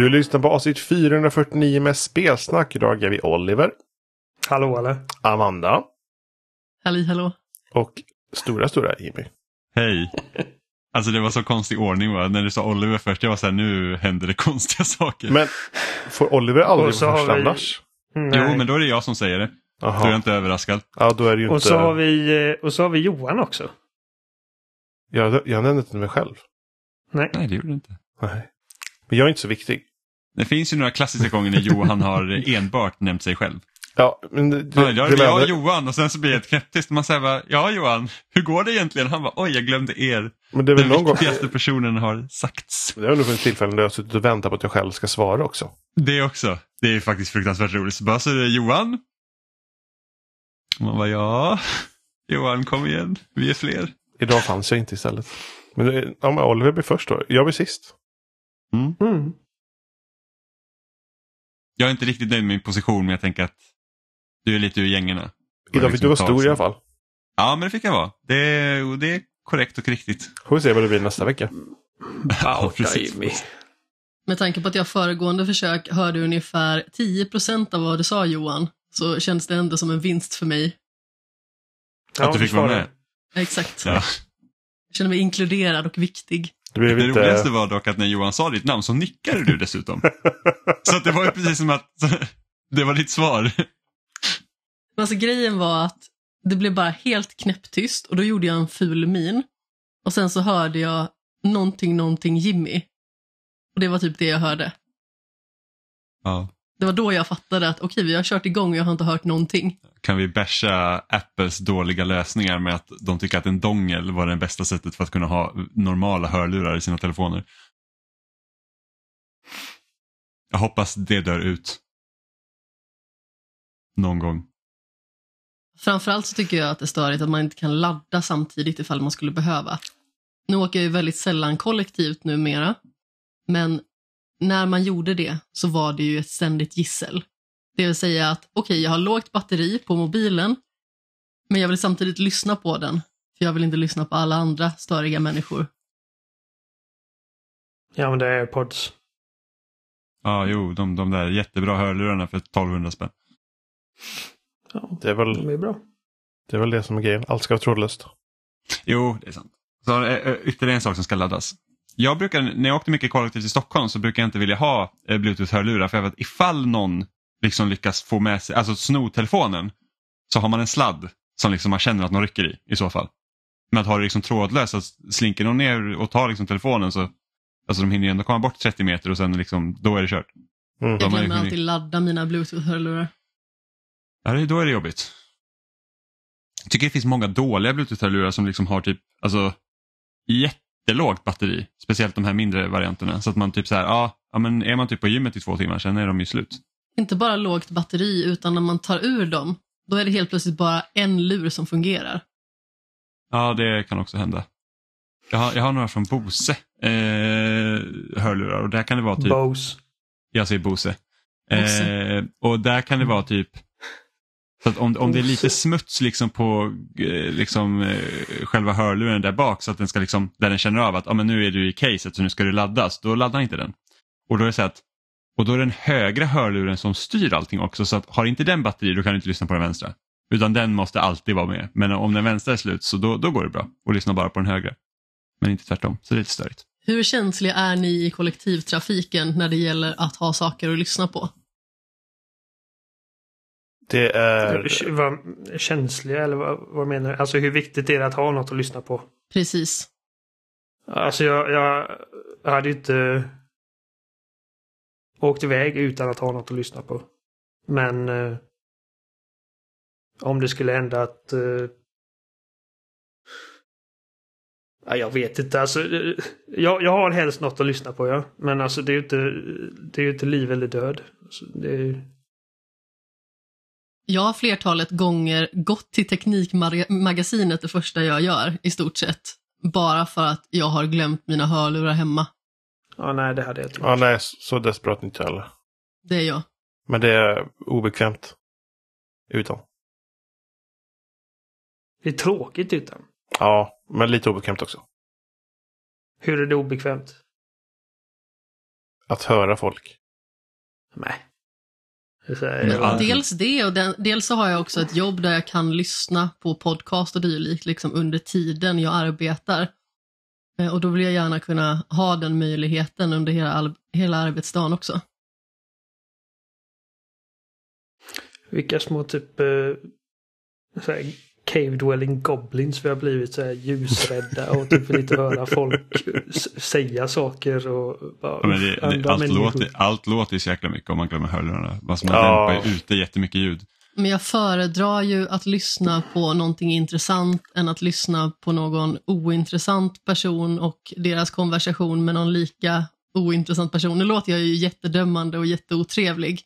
Du lyssnar på avsnitt 449 med spelsnack. Idag är vi Oliver, Hallå eller? Amanda Halli hallå. och stora, stora Jimmy. Hej. Alltså det var så konstig ordning va? När du sa Oliver först, jag var såhär nu händer det konstiga saker. Men får Oliver aldrig så vara först vi- annars? Nej. Jo, men då är det jag som säger det. Då är jag inte överraskad. Ja, då är det ju och, inte... så har vi, eh, och så har vi Johan också. Jag, jag nämnde inte mig själv. Nej. Nej, det gjorde det inte. Nej. Men jag är inte så viktig. Det finns ju några klassiska gånger när Johan har enbart nämnt sig själv. Ja, men det, det, Ja, det, det jag och Johan och sen så blir det ett knäpptyst. Man säger bara, ja Johan, hur går det egentligen? Han bara, oj jag glömde er. men det är väl Den någon gång... viktigaste personen har sagts. Det har nog funnits tillfällen där jag har suttit och väntat på att jag själv ska svara också. Det också. Det är faktiskt fruktansvärt roligt. Så bara så är det Johan. Och man bara, ja. Johan kom igen, vi är fler. Idag fanns jag inte istället. Men, ja, men Oliver blir först då. Jag blir sist. Mm. Jag är inte riktigt nöjd med min position men jag tänker att du är lite ur gängerna. Idag fick du vara stor i alla fall. Ja men det fick jag vara. Det är, det är korrekt och riktigt. Får vi se vad det blir nästa vecka. Ja, precis. Jimmy. Med tanke på att jag föregående försök hörde ungefär 10% av vad du sa Johan, så känns det ändå som en vinst för mig. att du fick vara med. Exakt. Ja. Jag känner mig inkluderad och viktig. Det blev Det inte... roligaste var dock att när Johan sa ditt namn så nickade du dessutom. så att det var ju precis som att det var ditt svar. Men alltså grejen var att det blev bara helt knäpptyst och då gjorde jag en ful min. Och sen så hörde jag någonting, någonting Jimmy. Och det var typ det jag hörde. Ja. Det var då jag fattade att okej, vi har kört igång och jag har inte hört någonting. Kan vi basha Apples dåliga lösningar med att de tycker att en dongel var det bästa sättet för att kunna ha normala hörlurar i sina telefoner? Jag hoppas det dör ut. Någon gång. Framförallt så tycker jag att det är störigt att man inte kan ladda samtidigt ifall man skulle behöva. Nu åker jag ju väldigt sällan kollektivt numera, men när man gjorde det så var det ju ett ständigt gissel. Det vill säga att okej, jag har lågt batteri på mobilen, men jag vill samtidigt lyssna på den, för jag vill inte lyssna på alla andra störiga människor. Ja, men det är pods. Ja, jo, de, de där jättebra hörlurarna för 1200 spänn. Ja, Det är, väl, de är bra. det är väl det som är grejen. Allt ska vara trådlöst. Jo, det är sant. Så eh, eh, ytterligare en sak som ska laddas. Jag brukar, när jag åkte mycket kollektivt i Stockholm så brukar jag inte vilja ha eh, bluetooth-hörlurar för jag vet ifall någon liksom lyckas få med sig, alltså sno telefonen så har man en sladd som liksom man känner att någon rycker i i så fall. Men att ha det liksom trådlöst, att slinker någon ner och tar liksom telefonen så Alltså de hinner ju ändå komma bort 30 meter och sen liksom, då är det kört. Mm. Jag ju glömmer alltid ladda mina bluetooth-hörlurar. Ja, det, då är det jobbigt. Jag tycker det finns många dåliga bluetooth-hörlurar som liksom har typ, alltså jättelågt batteri. Speciellt de här mindre varianterna. Så att man typ så här, ja, ja men är man typ på gymmet i två timmar, sen är de ju slut. Inte bara lågt batteri, utan när man tar ur dem, då är det helt plötsligt bara en lur som fungerar. Ja, det kan också hända. Jag har, jag har några från Bose eh, hörlurar och där kan det vara typ, Bose. jag säger Bose. Bose. Eh, och där kan det vara typ, så att om, om det är lite smuts liksom på eh, liksom, eh, själva hörluren där bak så att den ska liksom, där den känner av att ah, men nu är du i caset så nu ska du laddas, då laddar inte den. Och då är det så att, och då är den högra hörluren som styr allting också så att har inte den batteri då kan du inte lyssna på den vänstra. Utan den måste alltid vara med. Men om den vänstra är slut så då, då går det bra och lyssna bara på den högra. Men inte tvärtom, så det är lite störigt. Hur känsliga är ni i kollektivtrafiken när det gäller att ha saker att lyssna på? Det är... Vad, känsliga eller vad, vad menar du? Alltså hur viktigt är det att ha något att lyssna på? Precis. Alltså jag, jag, hade ju inte åkt iväg utan att ha något att lyssna på. Men eh, om det skulle hända att eh, ja, jag vet inte. Alltså, eh, jag, jag har helst något att lyssna på, ja. Men alltså det är ju inte, det är ju inte liv eller död. Alltså, det är, ju- Jag har flertalet gånger gått till Teknikmagasinet det första jag gör, i stort sett. Bara för att jag har glömt mina hörlurar hemma ja, nej, det hade jag inte Ja, nej, så desperat inte heller. Det är jag. Men det är obekvämt. Utan. Det är tråkigt utan. Ja, men lite obekvämt också. Hur är det obekvämt? Att höra folk. Nej. Men Dels det och den, dels så har jag också ett jobb där jag kan lyssna på podcast och dylikt liksom under tiden jag arbetar. Eh, Och då vill jag gärna kunna ha den möjligheten under hela, hela arbetsdagen också. Vilka små typ eh, så här, cave dwelling goblins vi har blivit så här ljusrädda och typ vill inte höra folk säga saker och bara, Ja, men det, det, allt, människor. låter, allt låter så jäkla mycket om man glömmer hörlurarna. Alltså man Ja. dämpar ute jättemycket ljud. Men jag föredrar ju att lyssna på någonting intressant än att lyssna på någon ointressant person och deras konversation med någon lika ointressant person. Nu låter jag ju jättedömande och jätteotrevlig,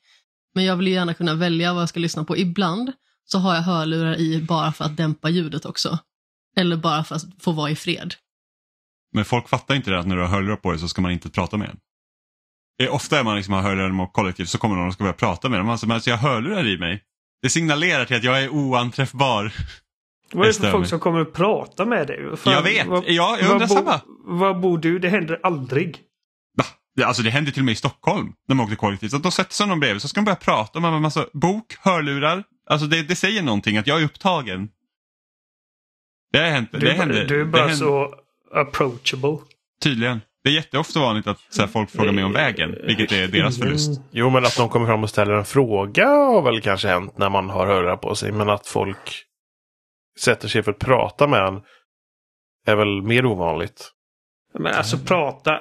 men jag vill ju gärna kunna välja vad jag ska lyssna på. Ibland så har jag hörlurar i bara för att dämpa ljudet också. Eller bara för att få vara i fred. Men folk fattar inte det att när du har hörlurar på dig så ska man inte prata med en. Ofta är man liksom har hörlurar kollektivt så kommer någon och ska börja prata med dem. Alltså, men alltså, jag har hörlurar i mig. Det signalerar till att jag är oanträffbar. Vad är det för folk som kommer att prata med dig? Fan- Jag vet. vad- Ja, jag undrar samma. Var bor du? Det händer aldrig. Va? Alltså det hände till och med i Stockholm när man åkte kollektivt. Så de sätter sig någon bredvid så ska de börja prata om en massa bok, hörlurar. Alltså det, det säger någonting att jag är upptagen. Det har hänt. Du, det händer, du är bara händer, så approachable. Tydligen. Det är jätteofta vanligt att så här, folk frågar mig om vägen, vilket är deras Ingen- förlust. Jo, men att någon kommer fram och ställer en fråga har väl kanske hänt när man har hörlurar på sig. Men att folk sätter sig för att prata med en är väl mer ovanligt. Men alltså prata,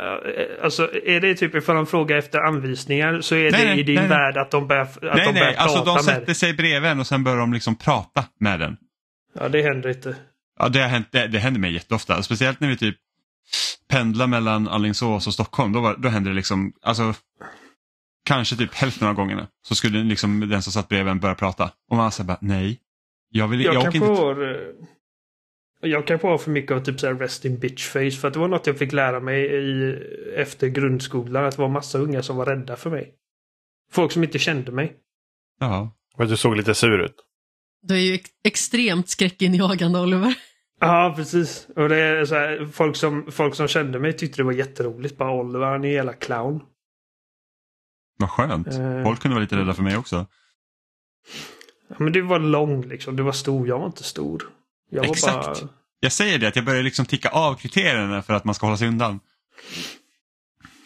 alltså är det typ ifall de frågar efter anvisningar så är Nej, det nej, i din nej, värld att de börjar, att nej, de börjar nej, alltså prata de med sätter sig bredvid en och sen börjar de liksom prata med den. Ja, det händer inte. Ja, det, har hänt, det, det händer mig jätteofta. Speciellt när vi typ pendlar mellan Alingsås och Stockholm. Då, var, då händer det liksom, alltså kanske typ hälften av gångerna så skulle liksom den som satt bredvid en börja prata. Och man säger bara nej. Jag, vill, jag, Jag, kanske inte. eh, Jag kanske har för mycket av typ så här resting bitch face. För att det var något jag fick lära mig i, efter grundskolan. Att det var massa unga som var rädda för mig. Folk som inte kände mig. Ja. Men du såg lite sur ut. Du är ju ex- extremt skräckinjagande, Oliver. Ja, precis. Och det är så här, folk, som, folk som kände mig tyckte det var jätteroligt. Bara Oliver, han är en jävla clown. Vad skönt. Eh. Folk kunde vara lite rädda för mig också. Ja, men du var lång liksom. Du var stor. Jag var inte stor. Jag var Exakt. bara... Jag säger det, att jag börjar liksom ticka av kriterierna för att man ska hålla sig undan.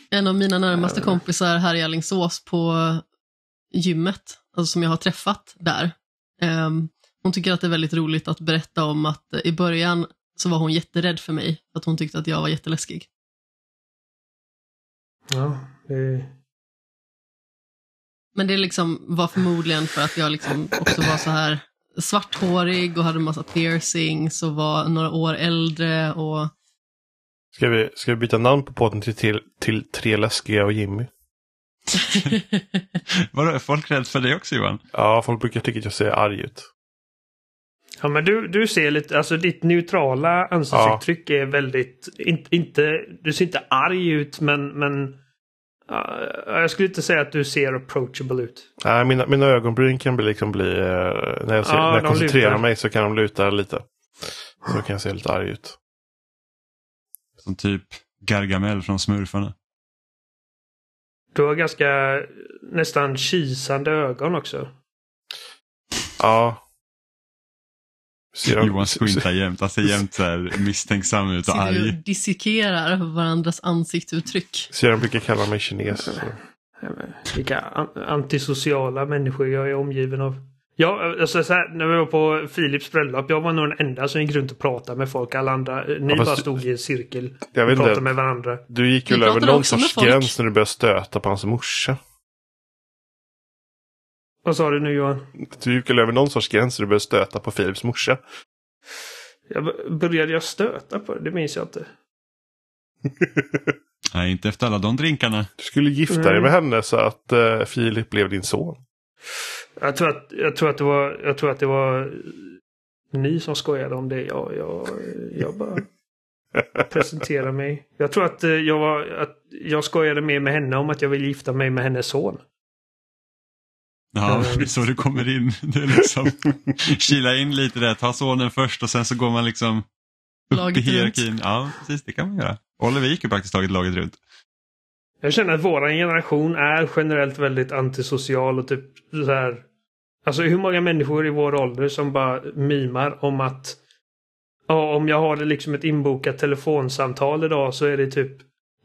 En av mina närmaste kompisar här i Alingsås på gymmet, alltså som jag har träffat där. ehm, hon tycker att det är väldigt roligt att berätta om att i början så var hon jätterädd för mig, att hon tyckte att jag var jätteläskig. Ja, det... Men det liksom var förmodligen för att jag liksom också var så här svarthårig och hade massa piercings och var några år äldre och Ska vi, ska vi byta namn på podden till, till, till Tre Läskiga och Jimmy? Vadå, är folk rädda för det också Johan? Ja, folk brukar tycka att jag ser arg ut. Ja, men du, du ser lite, alltså ditt neutrala ansiktsuttryck är väldigt, inte, inte, du ser inte arg ut men, men ja, jag skulle inte säga att du ser approachable ut. Nej, mina, mina ögonbryn kan bli, liksom bli, eh, när jag, ser, Ja, när jag koncentrerar lutar. mig så kan de luta lite. Så kan jag se lite arg ut. Som typ Gargamel från Smurfarna. Du har ganska nästan kisande ögon också. Ja. De- Johan squintar jämt, han ser jämt så här misstänksam ut och sitter vi och arg. dissekerar varandras ansiktsuttryck. De brukar kalla mig kines. Så. Vilka an- antisociala människor jag är omgiven av. Ja, alltså så här, när vi var på Philips bröllop, jag var nog den enda som gick runt och pratade med folk. Alla andra, ni fast bara du- stod i en cirkel Jag och pratade inte. med varandra. Du gick väl över någon sorts gräns när du började stöta på hans morsa. Vad sa du nu Johan? Du gick väl över någon sorts gräns när du började stöta på Philips morsa. Jag började jag stöta på det? Det minns jag inte. Nej, inte efter alla de drinkarna. Du skulle gifta dig Mm. med henne så att uh, Filip blev din son. Jag tror att, jag tror att det var, jag tror att det var ni som skojade om det. Jag, jag, jag bara presenterar mig. Jag tror att eh, jag var, att jag skojade mer med henne om att jag vill gifta mig med hennes son. Ja, det är så du kommer in. Det är liksom kila in lite där, ta sonen först och sen så går man liksom upp Laget i hierarkin. Ja, precis det kan man göra. Oliver gick ju praktiskt taget laget runt. Jag känner att våran generation är generellt väldigt antisocial och typ så här. Alltså hur många människor i vår ålder som bara mimar om att Ja, om jag har liksom ett inbokat telefonsamtal idag så är det typ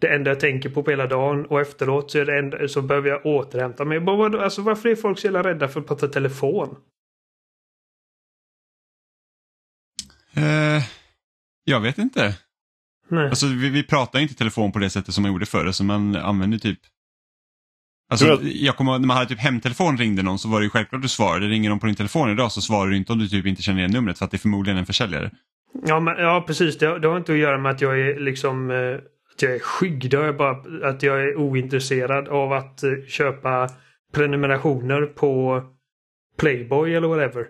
det enda jag tänker på på hela dagen och efteråt så, är det enda, så behöver jag återhämta mig. Bara, alltså, varför är folk så jävla rädda för att prata telefon? Eh, jag vet inte. Nej. Alltså, vi, vi pratar inte telefon på det sättet som man gjorde förr, så man använder typ Alltså, jag kommer när man hade typ hemtelefon ringde någon så var det ju självklart att du svarade. Ringer de på din telefon idag så svarar du inte om du typ inte känner igen numret för att det är förmodligen en försäljare. Ja, men, ja precis. Det, det har inte att göra med att jag är liksom eh, att jag är skygg. Det är bara att jag är ointresserad av att eh, köpa prenumerationer på Playboy eller whatever.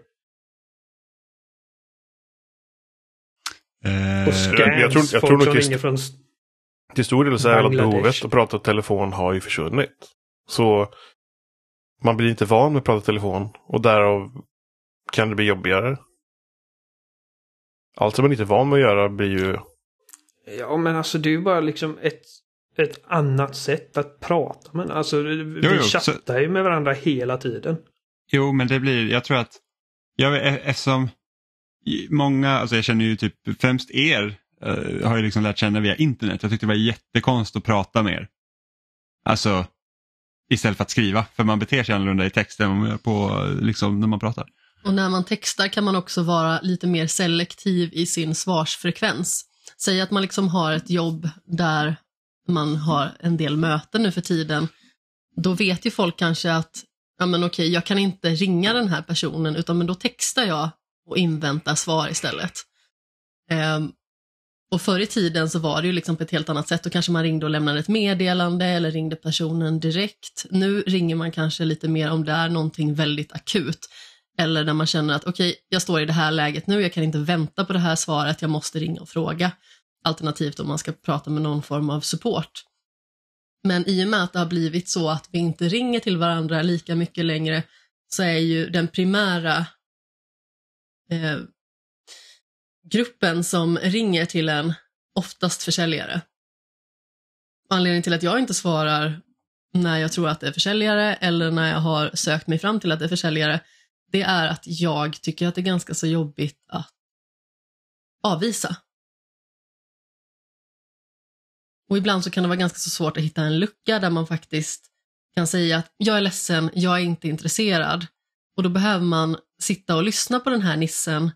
Eh, Och scams. jag tror- jag folk tror som ringer från... Till stor del så är att behovet att prata telefon har ju försvunnit. Så man blir inte van med att prata telefon och därav kan det bli jobbigare. Allt som man inte är van med att göra blir ju... Ja, men alltså det är ju bara liksom ett, ett annat sätt att prata. Men alltså vi Jo, jo, chattar ju med varandra hela tiden. Jo, men det blir, jag tror att, jag, e- eftersom många, alltså jag känner ju typ främst er, eh, har jag liksom lärt känna via internet. Jag tyckte det var jättekonstigt att prata med er. Alltså, istället för att skriva, för man beter sig annorlunda i text än man gör på, liksom, när man pratar. Och när man textar kan man också vara lite mer selektiv i sin svarsfrekvens. Säg att man liksom har ett jobb där man har en del möten nu för tiden. Då vet ju folk kanske att, ja men okej, jag kan inte ringa den här personen utan men då textar jag och inväntar svar istället. Um, och förr i tiden så var det ju liksom på ett helt annat sätt. Då kanske man ringde och lämnade ett meddelande eller ringde personen direkt. Nu ringer man kanske lite mer om det är någonting väldigt akut. Eller när man känner att okej, jag står i det här läget nu, jag kan inte vänta på det här svaret, jag måste ringa och fråga. Alternativt om man ska prata med någon form av support. Men i och med att det har blivit så att vi inte ringer till varandra lika mycket längre så är ju den primära eh, gruppen som ringer till en oftast försäljare. Anledningen till att jag inte svarar när jag tror att det är försäljare eller när jag har sökt mig fram till att det är försäljare, det är att jag tycker att det är ganska så jobbigt att avvisa. Och ibland så kan det vara ganska så svårt att hitta en lucka där man faktiskt kan säga att jag är ledsen, jag är inte intresserad. Och då behöver man sitta och lyssna på den här nissen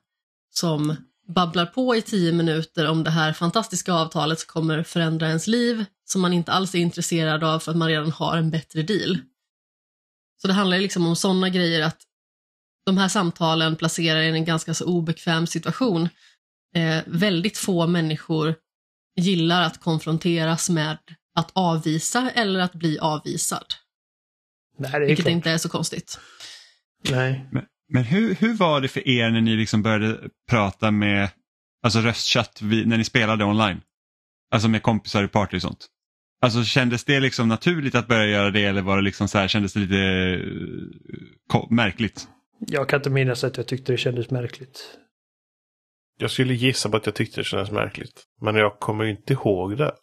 som babblar på i tio minuter om det här fantastiska avtalet som kommer förändra ens liv, som man inte alls är intresserad av för att man redan har en bättre deal. Så det handlar ju liksom om sådana grejer att de här samtalen placerar en i en ganska så obekväm situation. Eh, väldigt få människor gillar att konfronteras med att avvisa eller att bli avvisad. Nej, det är Vilket klart. inte är så konstigt. Nej. Men, men hur, hur var det för er när ni liksom började prata med, alltså röstchatt vid, när ni spelade online? Alltså med kompisar i party och sånt. Alltså kändes det liksom naturligt att börja göra det eller var det liksom så här, kändes det lite eh, märkligt? Jag kan inte minnas att jag tyckte det kändes märkligt. Jag skulle gissa på att jag tyckte det kändes märkligt. Men jag kommer inte ihåg det.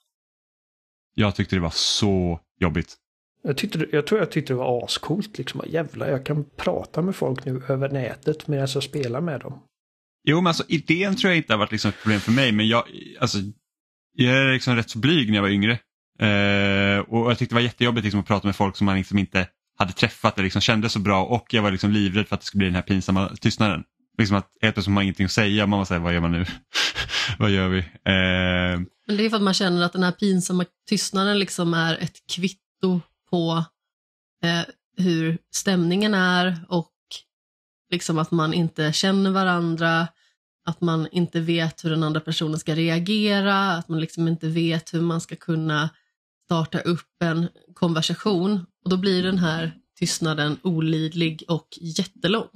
Jag tyckte det var så jobbigt. Jag, tyckte, jag tror jag tyckte det var ascoolt. Liksom. Jävlar, jag kan prata med folk nu över nätet medan jag spelar med dem. Jo, men alltså idén tror jag inte har varit liksom ett problem för mig, men jag, alltså, jag är liksom rätt så blyg när jag var yngre. Eh, och jag tyckte det var jättejobbigt liksom, att prata med folk som man liksom inte hade träffat det liksom kände så bra och jag var liksom livrädd för att det skulle bli den här pinsamma tystnaden. Liksom att helt plötsligt typ har man ingenting att säga, man var såhär, vad gör man nu? vad gör vi? Eh, Men det är för att man känner att den här pinsamma tystnaden liksom är ett kvitto på eh, hur stämningen är och liksom att man inte känner varandra, att man inte vet hur den andra personen ska reagera, att man liksom inte vet hur man ska kunna starta upp en konversation. Och då blir den här tystnaden olidlig och jättelång.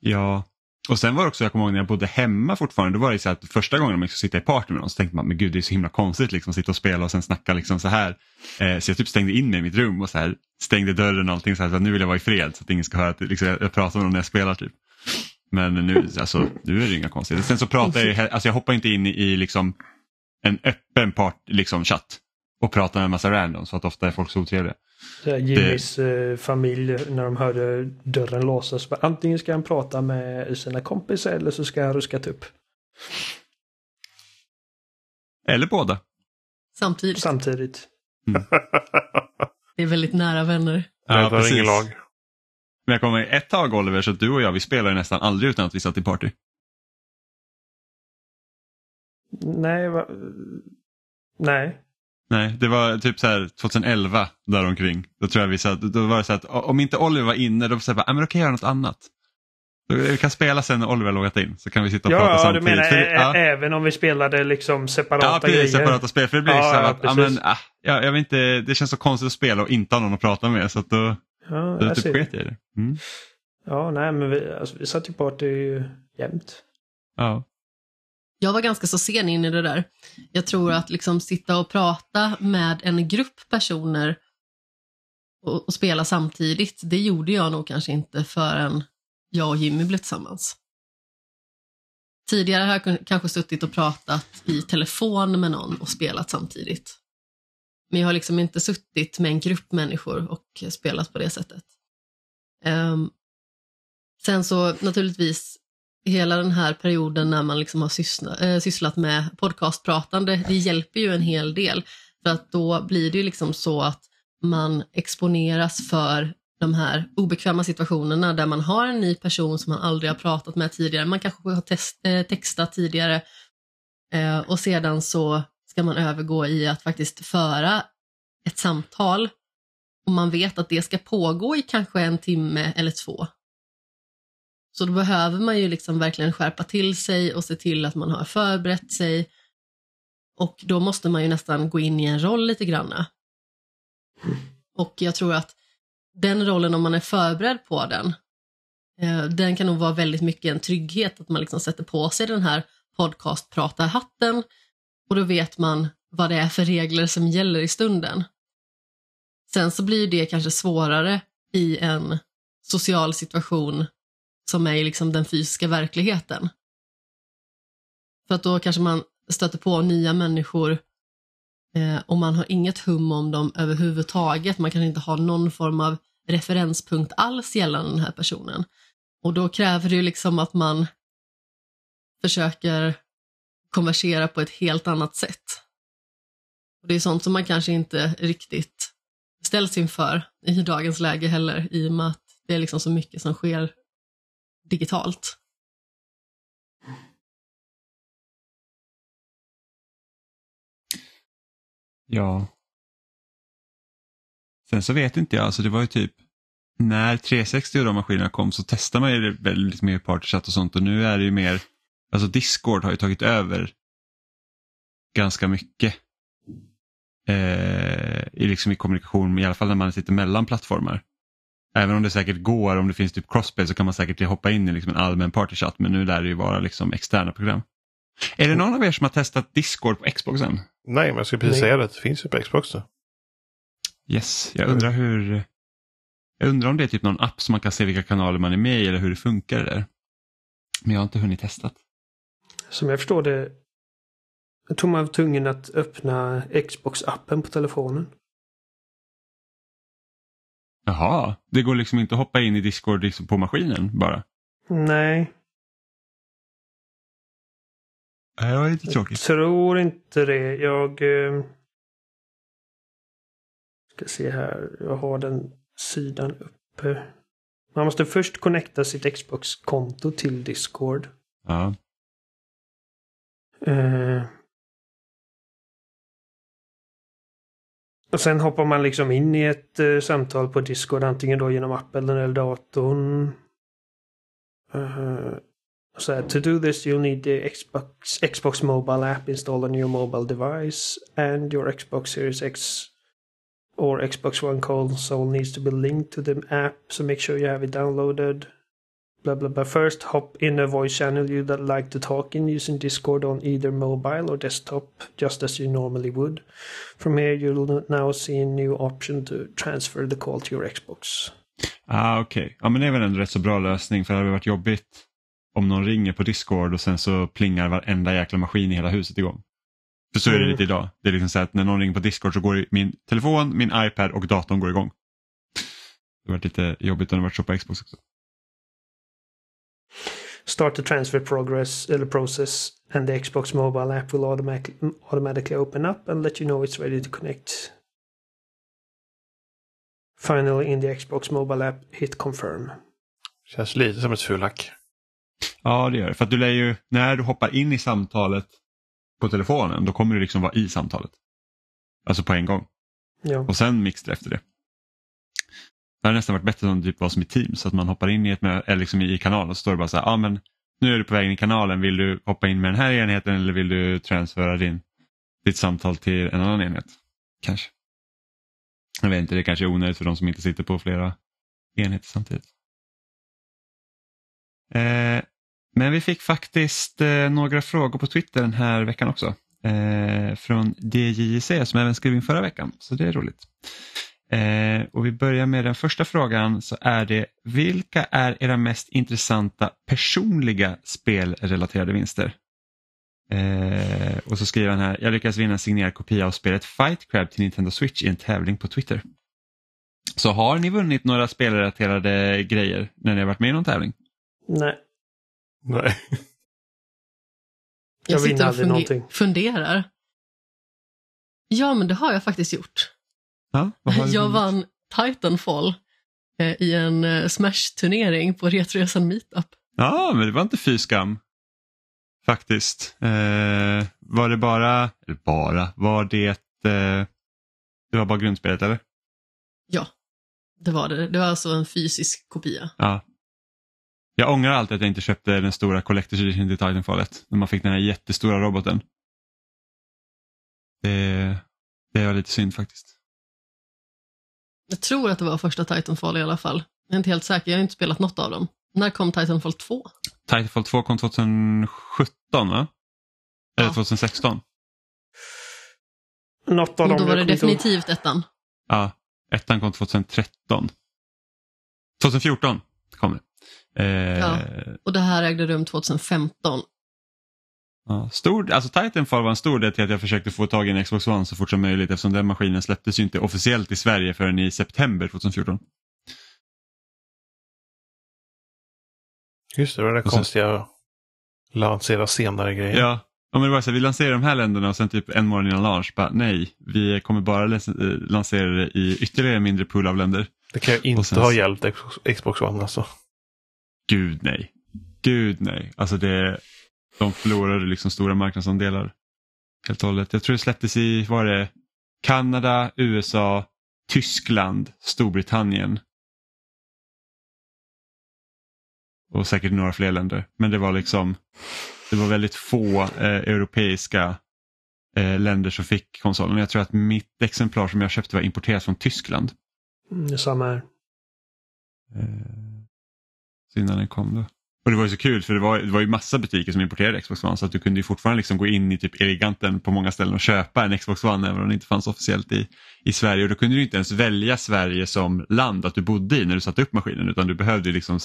Ja, och sen var det också, jag kommer ihåg när jag bodde hemma fortfarande, då var det så att första gången man skulle sitta i party med någon så tänkte man, men gud det är så himla konstigt liksom, att sitta och spela och sen snacka liksom så här. Eh, så jag typ stängde in mig i mitt rum och så här, stängde dörren och allting så här, så att nu vill jag vara i fred så att ingen ska höra att liksom, jag, pratar med någon när jag spelar typ. Men nu, alltså, nu är det inga konstigheter. Sen så pratar jag, alltså jag hoppar inte in i, i liksom en öppen part, liksom chatt och prata med en massa randoms för att ofta är folk så otrevliga. Så Jimmys eh, familj när de hörde dörren låsas. Antingen ska han prata med sina kompisar eller så ska han ruska tupp. Eller båda. Samtidigt. Samtidigt. Det är väldigt nära vänner. Jag tar ingen lag. Men jag kommer ihåg ett tag Oliver, så att du och jag vi spelade nästan aldrig utan att vi satt i party. Nej, va? Nej. Nej, det var typ så här 2011 däromkring. Då tror jag vi satt, då var det så att om inte Oliver var inne då var det så här, ah, men då kan jag göra något annat. Vi kan spela sen när Oliver loggat in så kan vi sitta och prata Ja, du samtidigt. menar För ja. även om vi spelade liksom separata Ja, precis. grejer? Separata spel. För det blir Ja, så ja, att, ja, men, ah, ja, jag vet inte, det känns så konstigt att spela och inte ha någon att prata med. Så att då, Ja, då typ sket jag i det. Mm. Ja, nej, men vi, alltså, vi satt ju party jämt. Ja. Jag var ganska så sen in i det där. Jag tror att liksom sitta och prata med en grupp personer och, och spela samtidigt, det gjorde jag nog kanske inte förrän jag och Jimmy blev tillsammans. Tidigare har jag kanske suttit och pratat i telefon med någon och spelat samtidigt. Men jag har liksom inte suttit med en grupp människor och spelat på det sättet. Um, sen så naturligtvis hela den här perioden när man liksom har syssla, äh, sysslat med podcastpratande, det hjälper ju en hel del. För att då blir det ju liksom så att man exponeras för de här obekväma situationerna där man har en ny person som man aldrig har pratat med tidigare. Man kanske har test, äh, textat tidigare äh, och sedan så ska man övergå i att faktiskt föra ett samtal och man vet att det ska pågå i kanske en timme eller två. Så då behöver man ju liksom verkligen skärpa till sig och se till att man har förberett sig. Och då måste man ju nästan gå in i en roll lite granna. Och jag tror att den rollen, om man är förberedd på den, eh, den kan nog vara väldigt mycket en trygghet, att man liksom sätter på sig den här podcastpratarhatten och då vet man vad det är för regler som gäller i stunden. Sen så blir det kanske svårare i en social situation som är i liksom den fysiska verkligheten. För att då kanske man stöter på nya människor eh, och man har inget hum om dem överhuvudtaget. Man kan inte ha någon form av referenspunkt alls gällande den här personen. Och då kräver det ju liksom att man försöker konversera på ett helt annat sätt. Och Det är sånt som man kanske inte riktigt ställs inför i dagens läge heller, i och med att det är liksom så mycket som sker digitalt. Ja. Sen så vet inte jag, alltså det var ju typ när 360 och de maskinerna kom så testade man ju väldigt mycket partychat och sånt och nu är det ju mer, alltså Discord har ju tagit över ganska mycket eh, i, liksom i kommunikation, i alla fall när man sitter mellan plattformar. Även om det säkert går, om det finns typ crossplay så kan man säkert hoppa in i liksom en allmän partychat men nu lär det ju vara liksom externa program. Är det någon av er som har testat Discord på Xboxen? Nej, men jag skulle precis Nej. säga det. Det finns ju på Xbox nu. Yes, jag undrar hur... Jag undrar om det är typ någon app som man kan se vilka kanaler man är med i eller hur det funkar det där. Men jag har inte hunnit testat. Som jag förstår det jag tror man var tvungen att öppna Xbox-appen på telefonen. Jaha, det går liksom inte att hoppa in i Discord liksom på maskinen bara? Nej, Det var lite tråkigt. tror inte det. Jag eh, ska se här. Jag har den sidan uppe. Man måste först connecta sitt Xbox-konto till Discord. Ja. Eh, och sen hoppar man liksom in i ett eh, samtal på Discord antingen då genom appen eller datorn. Uh, så här, to do this you'll need the Xbox, Xbox mobile app installed on your mobile device and your Xbox Series X or Xbox One console needs to be linked to the app so make sure you have it downloaded. Blah blah blah. First, hop in a voice channel you that like to talk in using Discord on either mobile or desktop, just as you normally would. From here, you'll now see a new option to transfer the call to your Xbox. Ah, Okej, ja, men det är väl en rätt så bra lösning för det hade varit jobbigt om någon ringer på Discord och sen så plingar varenda jäkla maskin i hela huset igång. För så är det Mm. lite idag. Det är liksom så att när någon ringer på Discord så går min telefon, min iPad och datorn går igång. Det har varit lite jobbigt när det varit så på Xbox också. Start the transfer progress eller process and the Xbox mobile app will automatic, automatically open up and let you know it's ready to connect. Finally in the Xbox mobile app, hit confirm. Känns lite som ett fulhack. Ja, det gör det. För att du lär ju, när du hoppar in i samtalet på telefonen, då kommer du liksom vara i samtalet. Alltså på en gång. Ja. Och sen mixtra efter det. Det hade nästan varit bättre om det typ var som i Teams, att man hoppar in i, ett, eller liksom i kanalen och så står det bara så här, ah, men nu är du på väg in i kanalen, vill du hoppa in med den här enheten eller vill du transfera din, ditt samtal till en annan enhet? Kanske. Jag vet inte, det kanske är onödigt för de som inte sitter på flera enheter samtidigt. Eh, men vi fick faktiskt eh, några frågor på Twitter den här veckan också. Eh, från DJC som även skrev in förra veckan, så det är roligt. Eh, och vi börjar med den första frågan så är det vilka är era mest intressanta personliga spelrelaterade vinster? Eh, och så skriver han här, jag lyckades vinna en signerad kopia av spelet Fight Crab till Nintendo Switch i en tävling på Twitter. Så har ni vunnit några spelrelaterade grejer när ni har varit med i någon tävling? Nej, Nej. Jag Jag sitter och någonting. funderar. Ja, men det har jag faktiskt gjort. Ja, Jag vann Titanfall eh, i en eh, Smash-turnering på Retroresan Meetup. Ja, men det var inte fy skam. Faktiskt. Eh, var det bara, eller bara, var det, eh, det var bara grundspelet eller? Ja, det var det. Det var alltså en fysisk kopia. Ja. Jag ångrar alltid att jag inte köpte den stora Collector's Edition till Titanfallet. När man fick den här jättestora roboten. Det, det var lite synd faktiskt. Jag tror att det var första Titanfall i alla fall. Jag är inte helt säker, jag har inte spelat något av dem. När kom Titanfall 2? Titanfall 2 kom 2017 va? Eller Ja. 2016? något av Och dem då var det inte ihåg. definitivt ettan. Ja, ettan kom 2013. 2014 kom det. Eh, Ja. Och det här ägde rum 2015. Ja, stor, alltså Titanfall var en stor del till att jag försökte få tag i en Xbox One så fort som möjligt eftersom den maskinen släpptes ju inte officiellt i Sverige förrän i september 2014. Just det, det Och sen- konstiga lansera senare grejer. Ja, ja men det var så här, vi lanserar de här länderna och sen typ en månad innan launch, bara, nej, vi kommer bara eh, lansera det i ytterligare en mindre pool av länder. Det kan ju inte sen- ha hjälpt Xbox- Xbox One alltså. Gud nej. Gud nej. Alltså det, de förlorade liksom stora marknadsandelar. Helt och hållet. Jag tror det släpptes i, var det Kanada, USA, Tyskland, Storbritannien. Och säkert några fler länder. Men det var liksom, det var väldigt få eh, europeiska eh, länder som fick konsolen. Jag tror att mitt exemplar som jag köpte var importerat från Tyskland. Mm, samma här. Eh, så innan den kom då. Och det var ju så kul för det var, det var ju massa butiker som importerade Xbox One så att du kunde ju fortfarande liksom gå in i typ Eleganten på många ställen och köpa en Xbox One även om det inte fanns officiellt i, i Sverige. Och då kunde du inte ens välja Sverige som land att du bodde i när du satte upp maskinen utan du behövde liksom,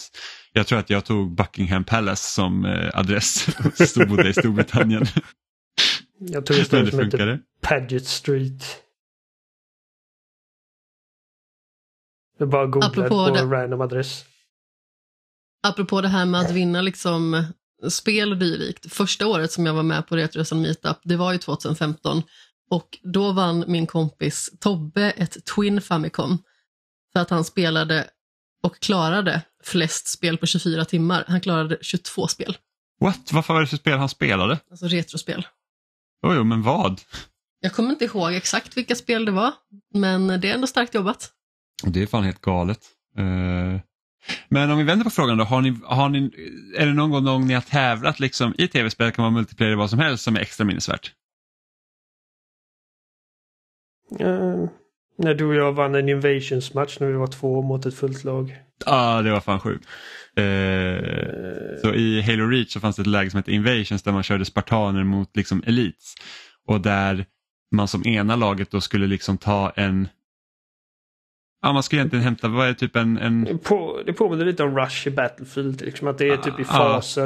jag tror att jag tog Buckingham Palace som eh, adress och stod bodde i Storbritannien. Jag Men står det som funkade. Paget Street. Det är bara att googla Apropå på det- random adress. Apropå det här med att vinna liksom spel och dylikt. Första året som jag var med på Retroresan Meetup, det var ju 2015. Och då vann min kompis Tobbe ett Twin Famicom. För att han spelade och klarade flest spel på 24 timmar. Han klarade 22 spel. What? Varför var det för spel han spelade? Alltså retrospel. Jo, jo, men vad? Jag kommer inte ihåg exakt vilka spel det var, men det är ändå starkt jobbat. Det är fan helt galet. Eh, Men om vi vänder på frågan då, har ni, har ni, är det någon gång ni har tävlat liksom, i tv-spel, kan vara multiplayer vad som helst, som är extra minnesvärt? Eh, när du och jag vann en Invasions match när vi var två mot ett fullt lag. Ja, ah, det var fan sjukt. Eh, så i Halo Reach så fanns det ett läge som hette Invasions där man körde spartaner mot liksom elites. Och där man som ena laget då skulle liksom ta en Ja, man skulle egentligen hämta, vad är det, typ en, en På, det påminner lite om Rush i Battlefield. Liksom, att det är typ i Ah. faser.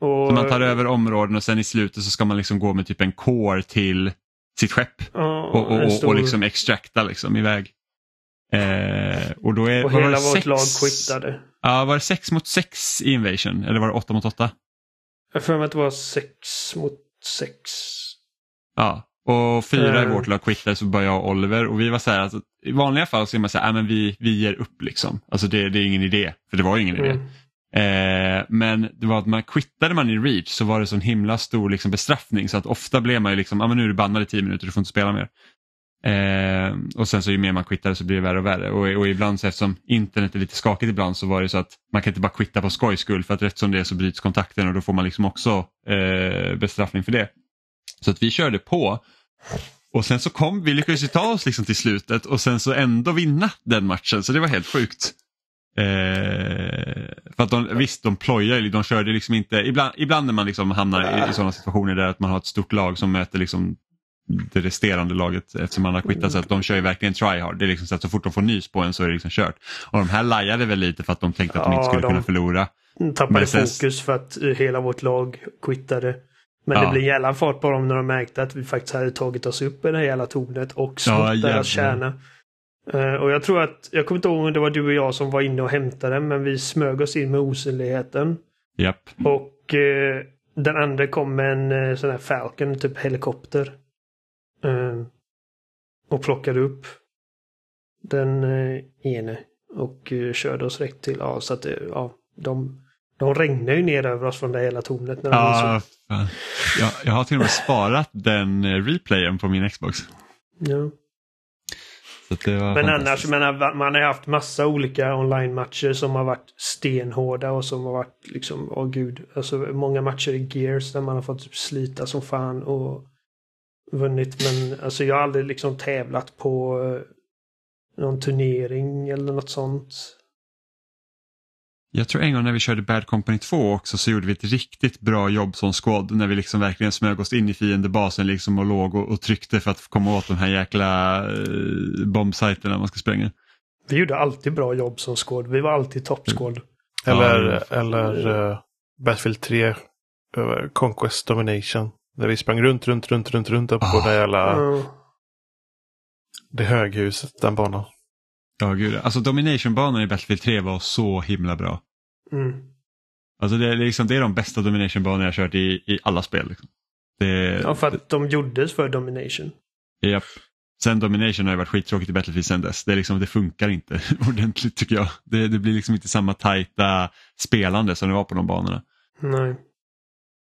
Och, Så man tar över områden och sen i slutet så ska man liksom gå med typ en core till sitt skepp Ja, och, och, stor- och liksom extrakta liksom iväg. Eh, och då är, och vad var hela det, vårt sex- lag quittade. Ja, var det sex mot sex i Invasion eller var det åtta mot åtta? Jag för mig att det var sex mot sex. Ja, och fyra i Eh. vårt lag quittade så bara jag och Oliver och vi var så här, alltså, i vanliga fall så är man så här, äh, men vi, vi ger upp liksom. Alltså det, det är ingen idé, för det var ju ingen idé. Mm. Eh, men det var att man quittade man i reach så var det sån himla stor liksom, bestraffning så att ofta blev man ju liksom, ah, men nu är du bannad i tio minuter, du får inte spela mer. Eh, och sen så ju mer man quittade så blir det värre och värre och, och ibland så eftersom internet är lite skakigt ibland så var det så att man kan inte bara quitta på skojs skull för att rätt som det är så bryts kontakten och då får man liksom också eh, bestraffning för det. Så att vi körde på och sen så kom, vi lyckades ju ta oss liksom till slutet och sen så ändå vinna den matchen så det var helt sjukt. Eh, för att de, visst, de plojar ju, de körde liksom inte, ibland, ibland när man liksom hamnar i, i sådana situationer där att man har ett stort lag som möter liksom det resterande laget eftersom man har quittat så att de kör ju verkligen tryhard. Det är liksom så att så fort de får nys på en så är det liksom kört. Och de här lajade väl lite för att de tänkte att de Ja, inte skulle de- kunna förlora. Tappade Men sen- fokus för att eh, hela vårt lag quittade. Men Ja. det blev jävla fart på dem när de märkte att vi faktiskt hade tagit oss upp i det här jävla tornet och Ja, snott jävlar. deras kärna. Eh, och jag tror att, jag kommer inte ihåg om det var du och jag som var inne och hämtade men vi smög oss in med osynligheten. Japp. Och eh, den andra kom med en eh, sån här Falcon, typ helikopter. Och plockade upp den ene och körde oss rätt till, ja så att ja, de, de regnade ju ner över oss från det hela tornet. När de Ja, fan. jag, jag har till och med sparat den eh, replayen på min Xbox. ja. Men annars, man har, man har haft massa olika online-matcher som har varit stenhårda och som har varit liksom, åh gud, alltså många matcher i Gears där man har fått typ slita som fan och vunnit. Men alltså jag har aldrig liksom tävlat på eh, någon turnering eller något sånt. Jag tror en gång när vi körde Bad Company 2 också så gjorde vi ett riktigt bra jobb som squad när vi liksom verkligen smög oss in i fiendebasen liksom och låg och, och tryckte för att komma åt de här jäkla eh, bombsajterna man ska spränga. Vi gjorde alltid bra jobb som squad. Vi var alltid top squad. Eller, Ja. eller uh, Battlefield 3, eh, Conquest Domination. Där vi sprang runt, runt, runt, runt, runt upp på Ah. det jävla Ja. det höghuset, den banan. Ja, gud. Alltså Domination-banan i Battlefield 3 var så himla bra. Mm. Alltså det, är liksom, det är de bästa Domination-banor jag har kört i, i alla spel. Liksom. Det, ja, för att de gjordes för domination. Japp. Sen Domination har ju varit skittråkigt i Battlefield sen dess. Det, är liksom, det funkar inte ordentligt tycker jag. Det, det blir liksom inte samma tajta spelande som det var på de banorna. Nej.